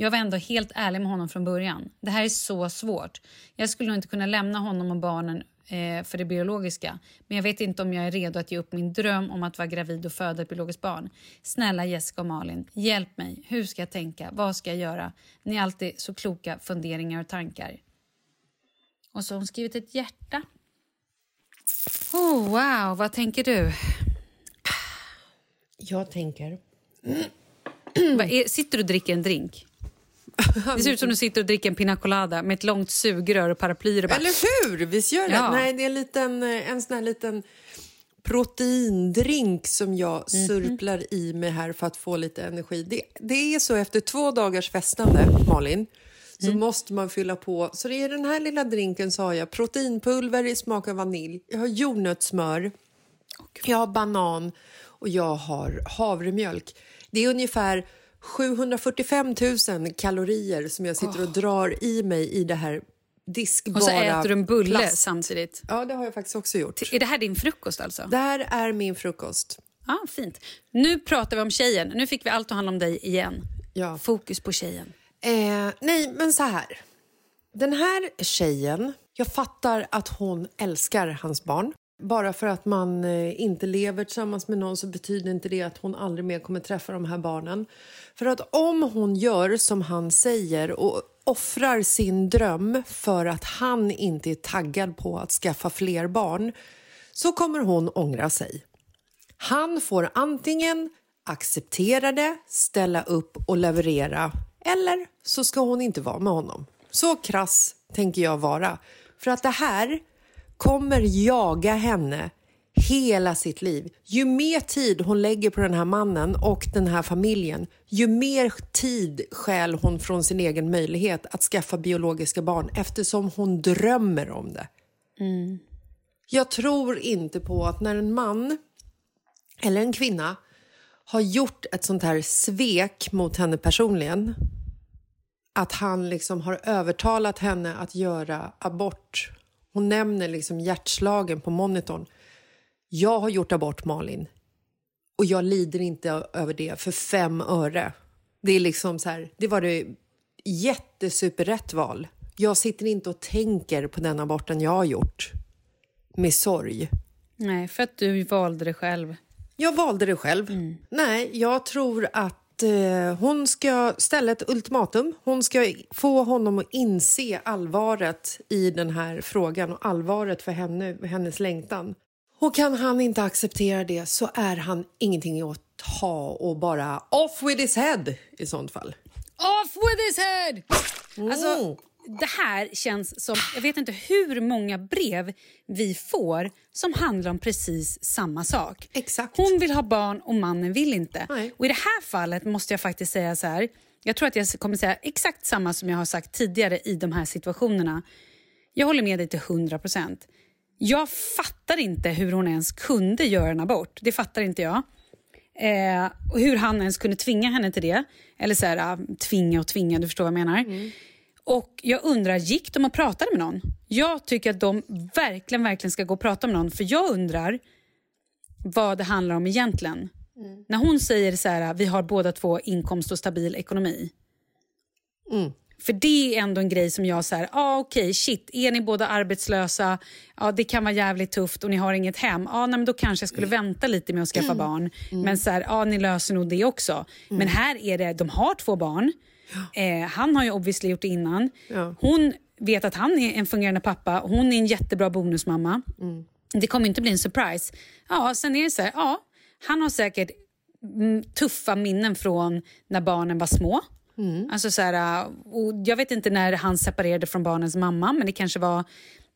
Jag var ändå helt ärlig med honom från början. Det här är så svårt. Jag skulle nog inte kunna lämna honom och barnen eh, för det biologiska. Men jag vet inte om jag är redo att ge upp min dröm om att vara gravid och föda ett biologiskt barn. Snälla Jessica och Malin, hjälp mig. Hur ska jag tänka? Vad ska jag göra? Ni har alltid så kloka funderingar och tankar. Och så har hon skrivit ett hjärta. Oh, wow, vad tänker du? Jag tänker... Är, sitter du och dricker en drink? Det ser ut som du sitter och dricker en pina colada med ett långt sugrör och paraply. Och Eller hur? Visst gör det? Ja. Nej, det är en, liten, eh, en sån här liten proteindrink som jag Mhm. surplar i mig här för att få lite energi. Det, det är så efter två dagars festande, Malin, så Mm. måste man fylla på. Så det är den här lilla drinken så har jag proteinpulver i smak av vanilj, jag har jordnötssmör, jag har banan och jag har havremjölk. Det är ungefär 745 000 kalorier som jag sitter och drar i mig i det här diskbara och så äter du en bulle plast. samtidigt. Ja, det har jag faktiskt också gjort. Är det här din frukost alltså? Det här är min frukost. Ja, fint. Nu pratar vi om tjejen. Nu fick vi allt att handla om dig igen. Ja. Fokus på tjejen. Eh, nej, men så här. Den här tjejen, jag fattar att hon älskar hans barn. Bara för att man eh, inte lever tillsammans med någon så betyder inte det att hon aldrig mer kommer träffa de här barnen. För att om hon gör som han säger och offrar sin dröm för att han inte är taggad på att skaffa fler barn så kommer hon ångra sig. Han får antingen acceptera det, ställa upp och leverera eller så ska hon inte vara med honom. Så krass tänker jag vara. För att det här kommer jaga henne hela sitt liv. Ju mer tid hon lägger på den här mannen och den här familjen ju mer tid stjäl hon från sin egen möjlighet att skaffa biologiska barn eftersom hon drömmer om det. Jag tror inte på att när en man eller en kvinna har gjort ett sånt här svek mot henne personligen att han liksom har övertalat henne att göra abort. Hon nämner liksom hjärtslagen på monitorn. Jag har gjort abort, Malin. Och jag lider inte över det för fem öre. Det är liksom så här, det var det jättesuperrätt val. Jag sitter inte och tänker på den aborten jag har gjort. Med sorg. Nej, för att du valde det själv. Jag valde det själv. Nej, jag tror att eh, hon ska ställa ett ultimatum. Hon ska få honom att inse allvaret i den här frågan och allvaret för henne, hennes längtan. Och kan han inte acceptera det så är han ingenting att ha och bara off with his head i sånt fall. Off with his head! Mm. Alltså, det här känns som... Jag vet inte hur många brev vi får som handlar om precis samma sak. Exakt. Hon vill ha barn och mannen vill inte. Nej. Och I det här fallet måste jag faktiskt säga så här. Jag tror att jag kommer säga exakt samma som jag har sagt tidigare i de här situationerna. Jag håller med dig till 100 procent. Jag fattar inte hur hon ens kunde göra en abort. Det fattar inte jag. Eh, och hur han ens kunde tvinga henne till det. Eller så här, ah, tvinga och tvinga, du förstår vad jag menar. Och jag undrar, gick de och pratade med någon? Jag tycker att de verkligen, verkligen ska gå och prata med någon. För jag undrar vad det handlar om egentligen. När hon säger så här, vi har båda två inkomst och stabil ekonomi. För det är ändå en grej som jag säger, ah, okej, shit, är ni båda arbetslösa, ja, det kan vara jävligt tufft och ni har inget hem, ah, nej, men då kanske jag skulle vänta lite med att skaffa barn. Men så här, ah, ni löser nog det också. Men här är det, de har två barn, eh, han har ju obviously gjort det innan. Ja. Hon vet att han är en fungerande pappa, hon är en jättebra bonusmamma. Det kommer inte bli en surprise. Ja, sen är det så här, ja, han har säkert mm, tuffa minnen från när barnen var små. Alltså så här, och jag vet inte när han separerade från barnens mamma, men det kanske var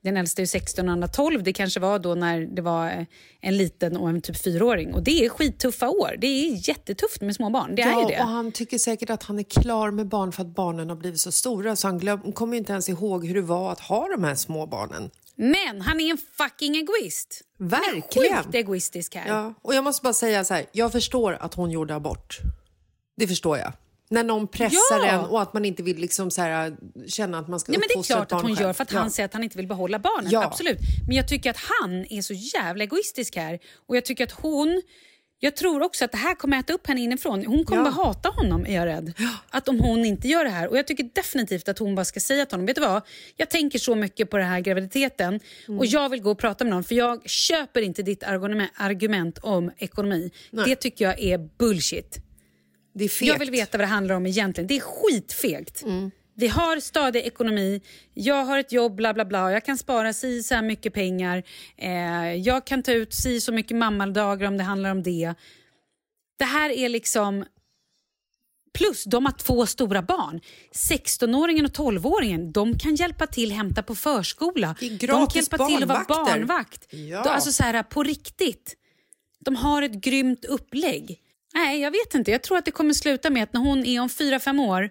den äldsta är 16 och andra 12. Det kanske var då när det var eh, en liten och en typ fyraåring. Och det är skittuffa år. Det är jättetufft med små barn. Det är ju Ja, det. och han tycker säkert att han är klar med barn för att barnen har blivit så stora så han glöm, kommer inte ens ihåg hur det var att ha de här små barnen. Men han är en fucking egoist. Verkligen. Han är sjukt egoistisk här. Ja, och jag måste bara säga så här, jag förstår att hon gjorde abort. Det förstår jag. När någon pressar Ja. en och att man inte vill liksom så här, känna att man ska Nej, men det är klart att hon själv. gör för att ja. han säger att han inte vill behålla barnet. Ja. Absolut. Men jag tycker att han är så jävla egoistisk här. Och jag tycker att hon... Jag tror också att det här kommer äta upp henne inifrån. Hon kommer Ja. bara hata honom, är jag rädd. Att om hon inte gör det här. Och jag tycker definitivt att hon bara ska säga till honom, vet du vad? Jag tänker så mycket på den här graviditeten Mm. och jag vill gå och prata med någon för jag köper inte ditt argument, argument om ekonomi. Det tycker jag är bullshit. Det är fegt. Jag vill veta vad det handlar om egentligen. Det är skitfegt. Mm. Vi har stadig ekonomi, jag har ett jobb, bla bla bla. Jag kan spara si så här mycket pengar. Eh, jag kan ta ut si så mycket mammadagar om det handlar om det. Det här är liksom... Plus, de har två stora barn. 16-åringen och 12-åringen de kan hjälpa till hämta på förskola. De kan hjälpa till att vara barnvakt. Ja. De, alltså så här, på riktigt. De har ett grymt upplägg. Nej, jag vet inte. Jag tror att det kommer sluta med att när hon är om fyra fem år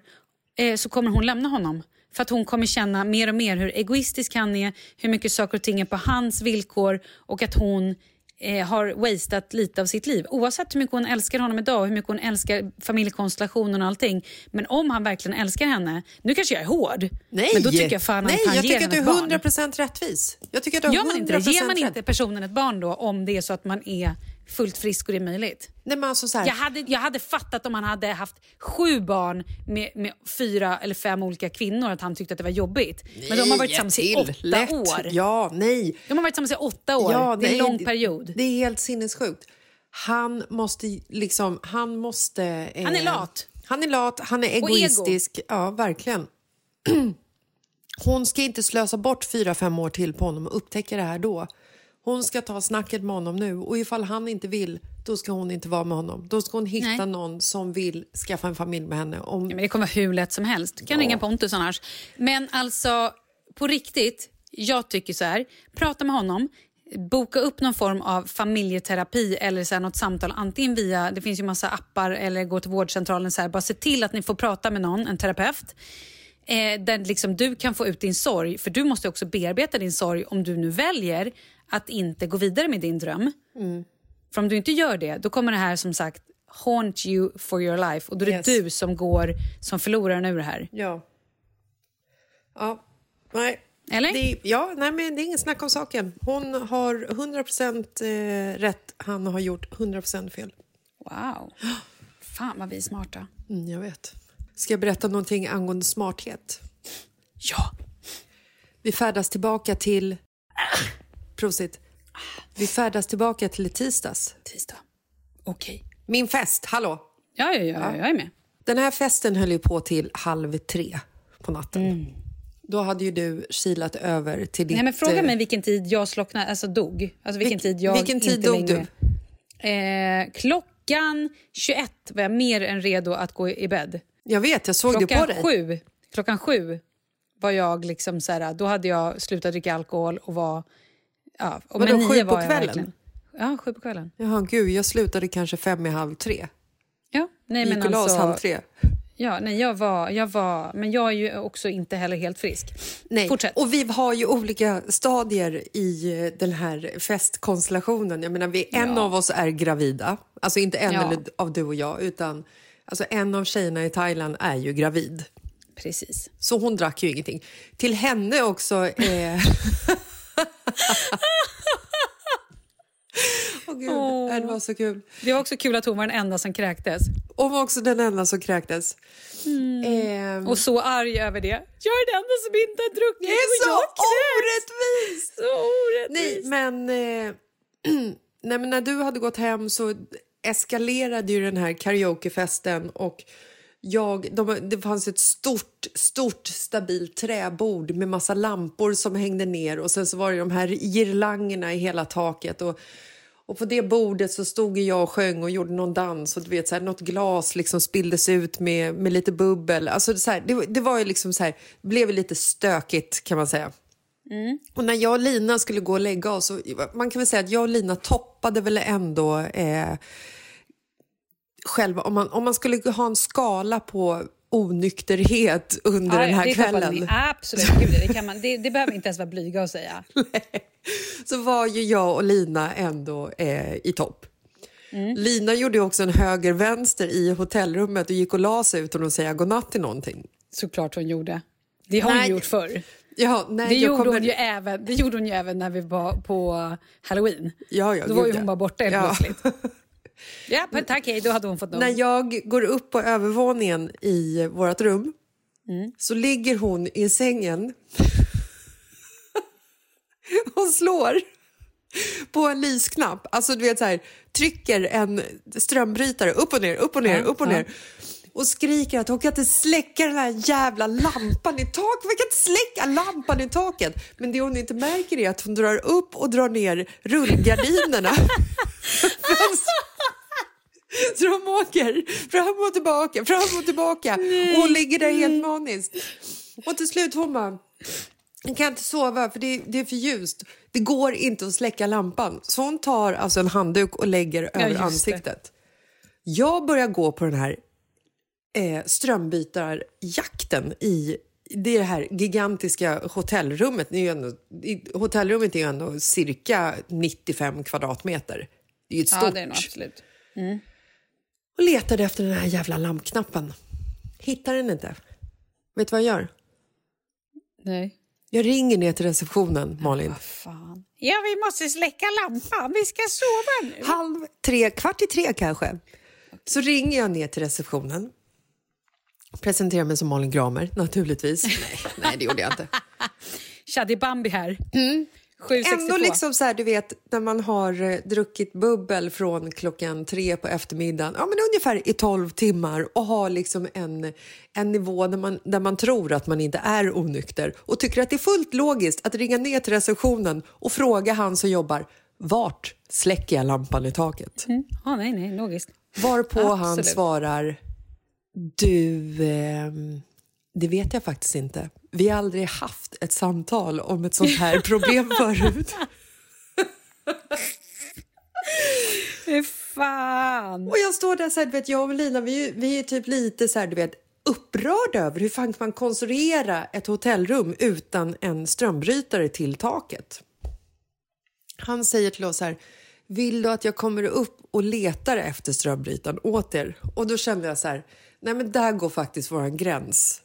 eh, så kommer hon lämna honom. För att hon kommer känna mer och mer hur egoistisk han är, hur mycket saker och ting är på hans villkor och att hon eh, har wasted lite av sitt liv. Oavsett hur mycket hon älskar honom idag och hur mycket hon älskar familjekonstellationen och allting. Men om han verkligen älskar henne, nu kanske jag är hård, Nej, men då tycker jag fan Nej, att han jag ger tycker att henne du ett är barn. 100 rättvis. Jag tycker att du är Gör man inte det? 100% Ger man inte personen ett barn då om det är så att man är fullt frisk och det är möjligt? Nej, men alltså så här, Jag hade, jag hade fattat om han hade haft sju barn med, med fyra eller fem olika kvinnor att han tyckte att det var jobbigt. Men de har varit tillsammans i åtta Lätt. år. Ja, nej. De har varit tillsammans i åtta år. Ja, det är en nej, lång period. Det är helt sinnessjukt. Han måste liksom, han måste... eh, Han är lat. Han är lat, han är ego. egoistisk. Ja, verkligen. Hon ska inte slösa bort fyra, fem år till på honom och upptäcka det här då. Hon ska ta snacket med honom nu och ifall han inte vill, då ska hon inte vara med honom. Då ska hon hitta Nej. någon som vill skaffa en familj med henne. Om... Ja, men det kommer vara hur lätt som helst. Du kan ringa Pontus annars. Men alltså, på riktigt, jag tycker så här. Prata med honom. Boka upp någon form av familjeterapi eller så här något samtal. Antingen via, det finns ju massa appar eller gå till vårdcentralen. Så här. Bara se till att ni får prata med någon, en terapeut. Eh, där liksom du kan få ut din sorg. För du måste också bearbeta din sorg om du nu väljer att inte gå vidare med din dröm. För om du inte gör det, då kommer det här som sagt haunt you for your life. Och då är det Yes. du som går som förloraren ur det här. Ja. Ja, nej. Eller? Det, ja, nej, men det är ingen snack om saken. Hon har 100% eh, rätt, han har gjort 100% fel. Wow. Fan vad vi är smarta. Mm, jag vet. Ska jag berätta någonting angående smarthet? Ja. Vi färdas tillbaka till... Prosit. Vi färdas tillbaka till tisdags. Tisdag. Okej. Min fest, hallå! Ja, ja, ja, jag är med. Den här festen höll ju på till halv tre på natten. Då hade ju du kilat över till ditt... Nej, men fråga eh, mig vilken tid jag slocknade, alltså dog. Alltså vilken Vilk- tid jag vilken tid inte dog längre... Eh, klockan 21 var jag mer än redo att gå i bed. Jag vet, jag såg det på Klockan dig. sju, klockan sju var jag liksom så här, då hade jag slutat dricka alkohol och var... Ja, och Vadå, men sju på kvällen? Ja, sju på kvällen. Jaha, gud, jag slutade kanske fem i halv tre. Ja, nej men Gick alltså... halv tre. Ja, nej, jag var, jag var... Men jag är ju också inte heller helt frisk. Nej. Fortsätt. Och vi har ju olika stadier i eh, den här festkonstellationen. Jag menar, vi, en Ja. av oss är gravida. Alltså inte en Ja. eller av du och jag, utan alltså en av tjejerna i Thailand är ju gravid. Precis. Så hon drack ju ingenting. Till henne också... Eh... Åh gud, det var så kul. Det var också kul att hon var den enda som kräktes. Hon var också den enda som kräktes. Ehm, Och så arg över det. Jag är den enda som inte har druckit det är så orättvist! Så orättvist. Nej, men, eh, nej, men när du hade gått hem så eskalerade ju den här karaokefesten och jag, de, det fanns ett stort, stort stabilt träbord med massa lampor som hängde ner och sen så var det de här girlangerna i hela taket och, och på det bordet så stod jag och sjöng och gjorde någon dans och du vet så här, något glas liksom spilldes ut med, med lite bubbel. Alltså så här, det, det var ju liksom så här, blev lite stökigt kan man säga. Och när jag och Lina skulle gå och lägga oss, man kan väl säga att jag och Lina toppade väl ändå eh, själva, om man, om man skulle ha en skala på onykterhet under Ja, den här det kvällen. ni. Absolut, gud, det, kan man, det, det behöver inte ens vara blyga att säga. så var ju jag och Lina ändå eh, i topp. Mm. Lina gjorde också en höger-vänster i hotellrummet och gick och la sig utan att säga godnatt till någonting. Såklart hon gjorde. Det har hon Nej. gjort förr. Ja, nej, Det gjorde, kommer- hon ju även, det gjorde hon ju även när vi var på halloween. Ja, ja, Då var ju hon bara borta helt Ja. plötsligt. Ja, tack hej, då hade hon fått nog. När jag går upp på övervåningen i vårt rum Mm. så ligger hon i sängen och slår på en lysknapp. Alltså du vet så här, trycker en strömbrytare upp och ner, upp och ner, Ja, upp och ja. ner och skriker att hon kan inte släcka den här jävla lampan i taket. Vi kan inte släcka lampan i taket. Men det hon inte märker är att hon drar upp och drar ner rullgardinerna. Så de åker fram och tillbaka, fram och tillbaka. Och hon ligger där helt maniskt. Och till slut hon bara, jag kan inte sova för det, det är för ljust. Det går inte att släcka lampan. Så hon tar alltså en handduk och lägger över just det. ansiktet. Jag börjar gå på den här eh, strömbytarjakten i det här gigantiska hotellrummet. Det är ju ändå, hotellrummet är ju ändå cirka 95 kvadratmeter. Det är ju ett stort. ja, det är nog absolut. Och letade efter den här jävla lampknappen. Hittar den inte. Vet du vad jag gör? Nej. Jag ringer ner till receptionen, Malin. Fan. Ja, vi måste släcka lampan. Vi ska sova nu. Halv tre, kvart i tre kanske. Så ringer jag ner till receptionen. Presenterar mig som Malin Gramer, naturligtvis. Nej, nej det gjorde jag inte. Shadi Bambi här. 762. Ändå liksom så här, du vet, när man har eh, druckit bubbel från klockan tre på eftermiddagen, ja men ungefär i tolv timmar och har liksom en, en nivå där man, där man tror att man inte är onykter och tycker att det är fullt logiskt att ringa ner till receptionen och fråga han som jobbar vart släcker jag lampan i taket? Mm. Ja, nej, nej, logiskt. Varpå han Absolut. svarar Du, ehm, det vet jag faktiskt inte. Vi har aldrig haft ett samtal om ett sånt här problem förut. Fy fan. Och jag står där så här, du vet, jag och Lina, vi, är- vi är typ lite så här, du vet, upprörda över hur fan man konstruera ett hotellrum utan en strömbrytare till taket. Han säger till oss så här, vill du att jag kommer upp och letar efter strömbrytaren åt er? Och då kände jag så här, nej men där går faktiskt våran gräns.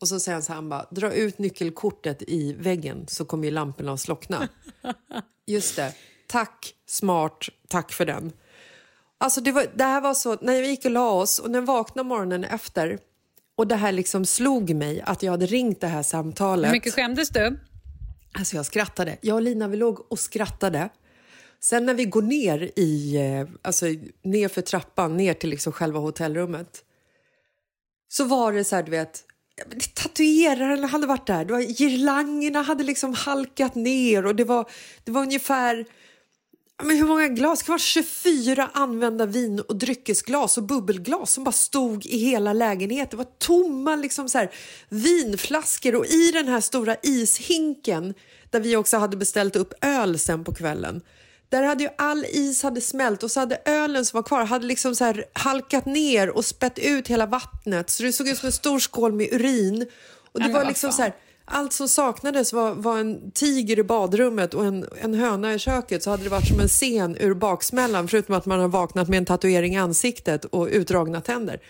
Och så säger han så här, han bara, dra ut nyckelkortet i väggen så kommer ju lamporna att slockna. Just det. Tack, smart, tack för den. Alltså det, var, det här var så, när vi gick och la oss och när jag vaknade morgonen efter och det här liksom slog mig att jag hade ringt det här samtalet. Hur mycket skämdes du? Alltså jag skrattade. Jag och Lina vi låg och skrattade. Sen när vi går ner i, eh, alltså ner för trappan, ner till liksom själva hotellrummet. Så var det så här, du vet, tatueraren hade varit där. Det var, girlangerna hade liksom halkat ner och det var, det var ungefär Men hur många glas? Det var 24 använda vin och dryckesglas och bubbelglas som bara stod i hela lägenheten. Det var tomma liksom så här, vinflaskor och i den här stora ishinken där vi också hade beställt upp öl sen på kvällen. Där hade ju all is hade smält och så hade ölen som var kvar hade liksom så halkat ner och spett ut hela vattnet så det såg ut som en stor skål med urin. Och det var liksom så här, allt som saknades var, var en tiger i badrummet och en, en höna i köket så hade det varit som en scen ur baksmällan förutom att man har vaknat med en tatuering i ansiktet och utdragna tänder.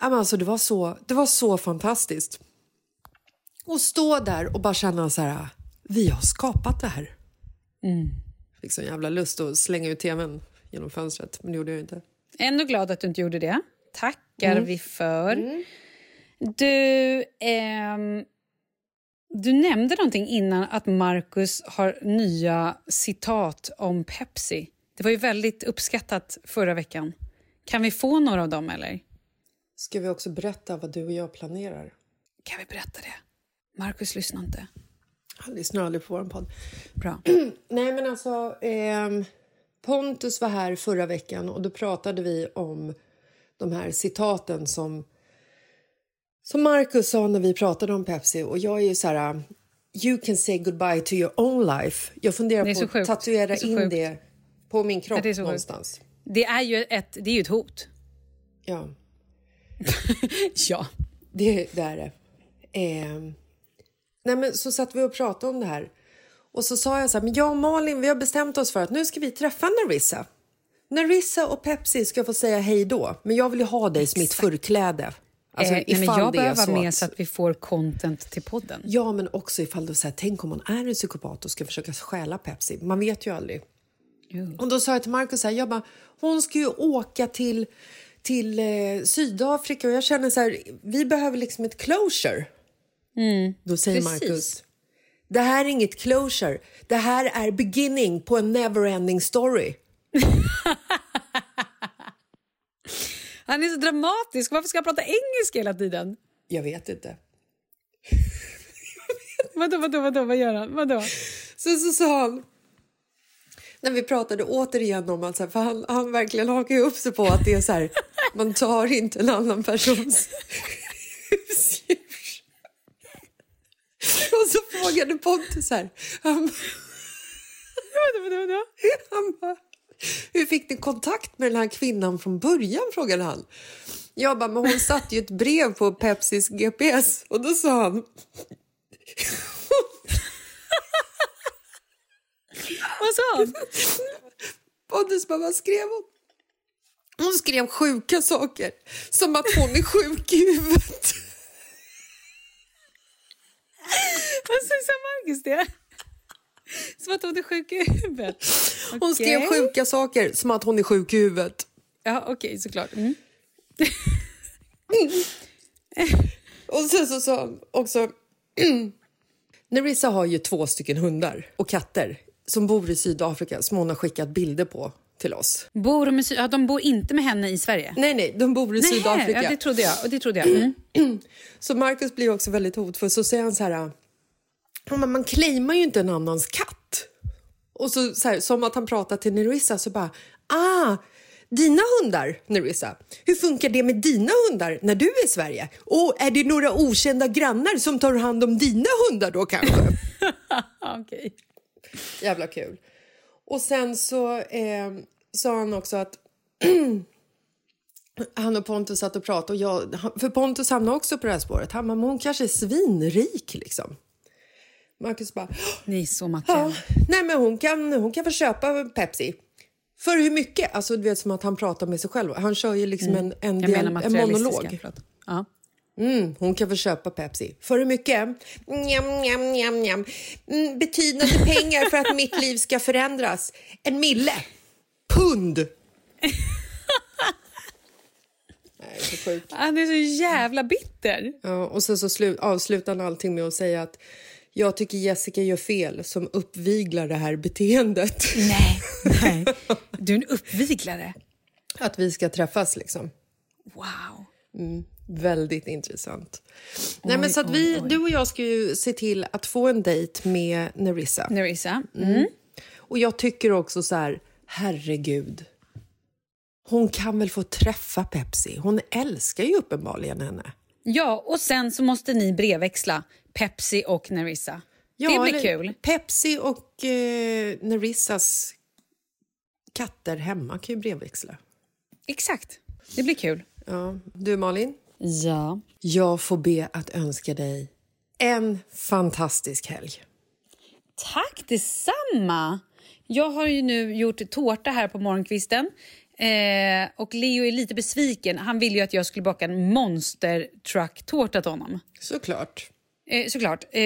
Men alltså, det, var så, det var så fantastiskt. Och stå där och bara känna så här, vi har skapat det här. Fick sån jävla lust att slänga ut tvn genom fönstret, men det gjorde jag inte. Ändå glad att du inte gjorde det. Tackar Mm. vi för. Du, ehm, du nämnde någonting innan att Marcus har nya citat om Pepsi. Det var ju väldigt uppskattat förra veckan. Kan vi få några av dem eller? Ska vi också berätta vad du och jag planerar? Kan vi berätta det? Marcus lyssnar inte. Han lyssnar aldrig på vår podd. Bra. Nej, men alltså... ehm, Pontus var här förra veckan och då pratade vi om de här citaten som, som Marcus sa när vi pratade om Pepsi. Och jag är ju så här... You can say goodbye to your own life. Jag funderar på att sjukt. tatuera Det in sjukt. det på min kropp det sjukt. någonstans. Det är ju ett, det är ju ett hot. Ja. Ja. Det, det är det. Eh, nej men så satt vi och pratade om det här. Och så sa jag så här, men jag och Malin vi har bestämt oss för att nu ska vi träffa Narissa. Narissa och Pepsi ska få säga hej då, men jag vill ju ha dig som mitt förkläde. Alltså, eh, nej, men jag behöver vara med att- så att vi får content till podden. Ja, men också ifall så här, tänk om man är en psykopat och ska försöka stjäla Pepsi. Man vet ju aldrig. Och då sa jag till Markus jag bara, hon ska ju åka till, till eh, Sydafrika och jag känner så här, vi behöver liksom ett closure. Då säger Precis. Markus, det här är inget closure, det här är beginning på en neverending story. Han är så dramatisk. Varför ska han prata engelska hela tiden? Jag vet inte. Vadå, vadå, vadå, vad gör han? Vadå? Sen så sa han, när vi pratade återigen om att så här, för han, han verkligen hakar upp sig på att det är så här, man tar inte en annan persons. Och så frågade Pontus här, han, han bara, hur fick ni kontakt med den här kvinnan från början? frågade han. Jag bara, men hon satte ju ett brev på Pepsis GPS och då sa han Vad sa han? Pontus bara, vad skrev hon? Hon skrev sjuka saker, som att hon är sjuk i huvudet. Vad sa Marcus det? Som att hon är sjuk i huvudet. Hon skrev sjuka saker, som att hon är sjuk i huvudet. Ja, okej, såklart. Mm. Och sen så sa han också... Nerissa har ju två stycken hundar och katter som bor i Sydafrika som hon har skickat bilder på till oss. Bor de, i, ja, de bor inte med henne i Sverige? Nej, nej, de bor i Nej, Sydafrika. Ja, det trodde jag. Och det trodde jag. Mm. Så Marcus blir också väldigt hotfull. Så säger han så här... "Ja, men man claimar ju inte en annans katt. Och så, så här, som att han pratar till Nerissa så bara... Ah, dina hundar, Nerissa. Hur funkar det med dina hundar när du är i Sverige? Och är det några okända grannar som tar hand om dina hundar då kanske? Okej. Jävla kul. Och sen så eh, sa han också att han och Pontus satt och pratade. Och jag, för Pontus hamnade också på det här spåret. Han bara, men hon kanske är svinrik liksom. Marcus bara, Ni är så ja, materiella. nej men hon kan, hon kan få köpa Pepsi. För hur mycket? Alltså du vet som att han pratar med sig själv. Han kör ju liksom en, en, Mm. Jag dial- menar en monolog. Ja. Mm, hon kan få köpa Pepsi. För hur mycket? Njam, njam, njam, njam. Mm, betydande pengar för att mitt liv ska förändras. En mille. Pund. Nej, så sjukt. Han är så jävla bitter. Ja, och sen så slu- avslutar han allting med att säga att jag tycker Jessica gör fel som uppviglar det här beteendet. Nej, nej. Du är en uppviglare. Att vi ska träffas liksom. Wow. Väldigt intressant. Nej, men så att vi, du och jag ska ju se till att få en dejt med Nerissa. Nerissa. Mm. Och jag tycker också så här, herregud. Hon kan väl få träffa Pepsi? Hon älskar ju uppenbarligen henne. Ja, och sen så måste ni brevväxla Pepsi och Nerissa. det blir kul. Pepsi och eh, Nerissas katter hemma kan ju brevväxla. Exakt. Det blir kul. Ja. Du Malin, Ja. jag får be att önska dig en fantastisk helg. Tack detsamma! Jag har ju nu gjort tårta här på morgonkvisten. Eh, och Leo är lite besviken. Han ville ju att jag skulle baka en monster truck-tårta till honom. Såklart. Eh, såklart. Eh,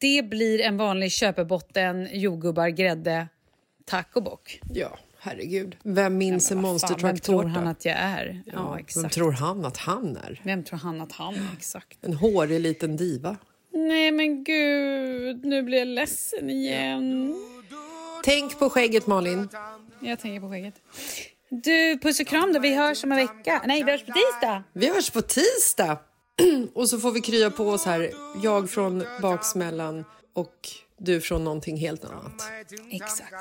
det blir en vanlig köpebotten, jordgubbar, grädde, tack och bock. Ja, herregud. Vem minns en Vad monster fan, Vem tror han att jag är? Ja, Ja, exakt. Vem tror han att han är? Vem tror han att han är? Exakt. En hårig liten diva. Nej men gud, nu blir jag ledsen igen. Tänk på skägget Malin. Jag tänker på skägget. Du, puss och kram då. Vi hörs om en vecka. Nej, vi hörs på tisdag. Vi hörs på tisdag. Och så får vi krya på oss här. Jag från baksmällan och du från någonting helt annat. Exakt.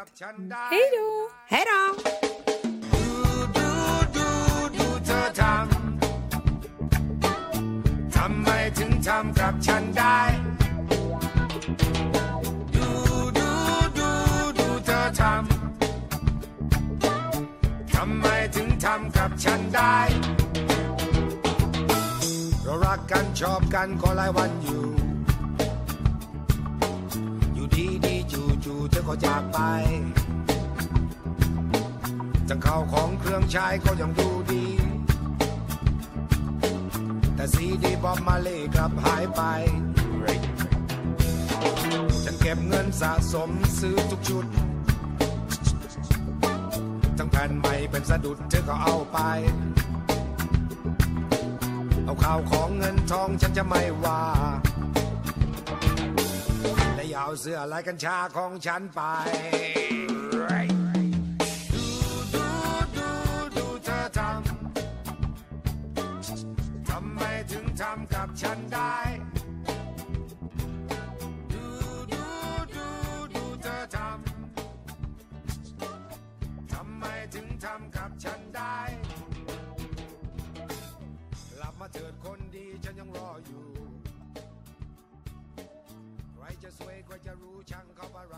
Hej då! Hej då! เรารักกันชอบกันก็หลายวันอยู่ อยู่ดีดีจู่จู่ๆเธอก็จากไปจังข้าวของเครื่องใช้ก็ยังดูดี แต่ซีดีบอมมาเล่กลับหายไป ฉันเก็บเงินสะสมซื้อทุกชุดทั้งแผ่นใหม่เป็นสะดุดเธอก็เอาไป เอาข่าวของเงินทองฉันจะไม่ว่าและอย่าเอาเสื้อลายกัญชาของฉันไปดูดูดูดูเธอทำทำไมถึงทำกับฉันได้ดูดูดูดูเธอทำทำไมถึงทำกับฉันได้ มาเถิดคนดีฉันยังรออยู่ ใครจะสวยใครจะรู้ช่างเขาอะไร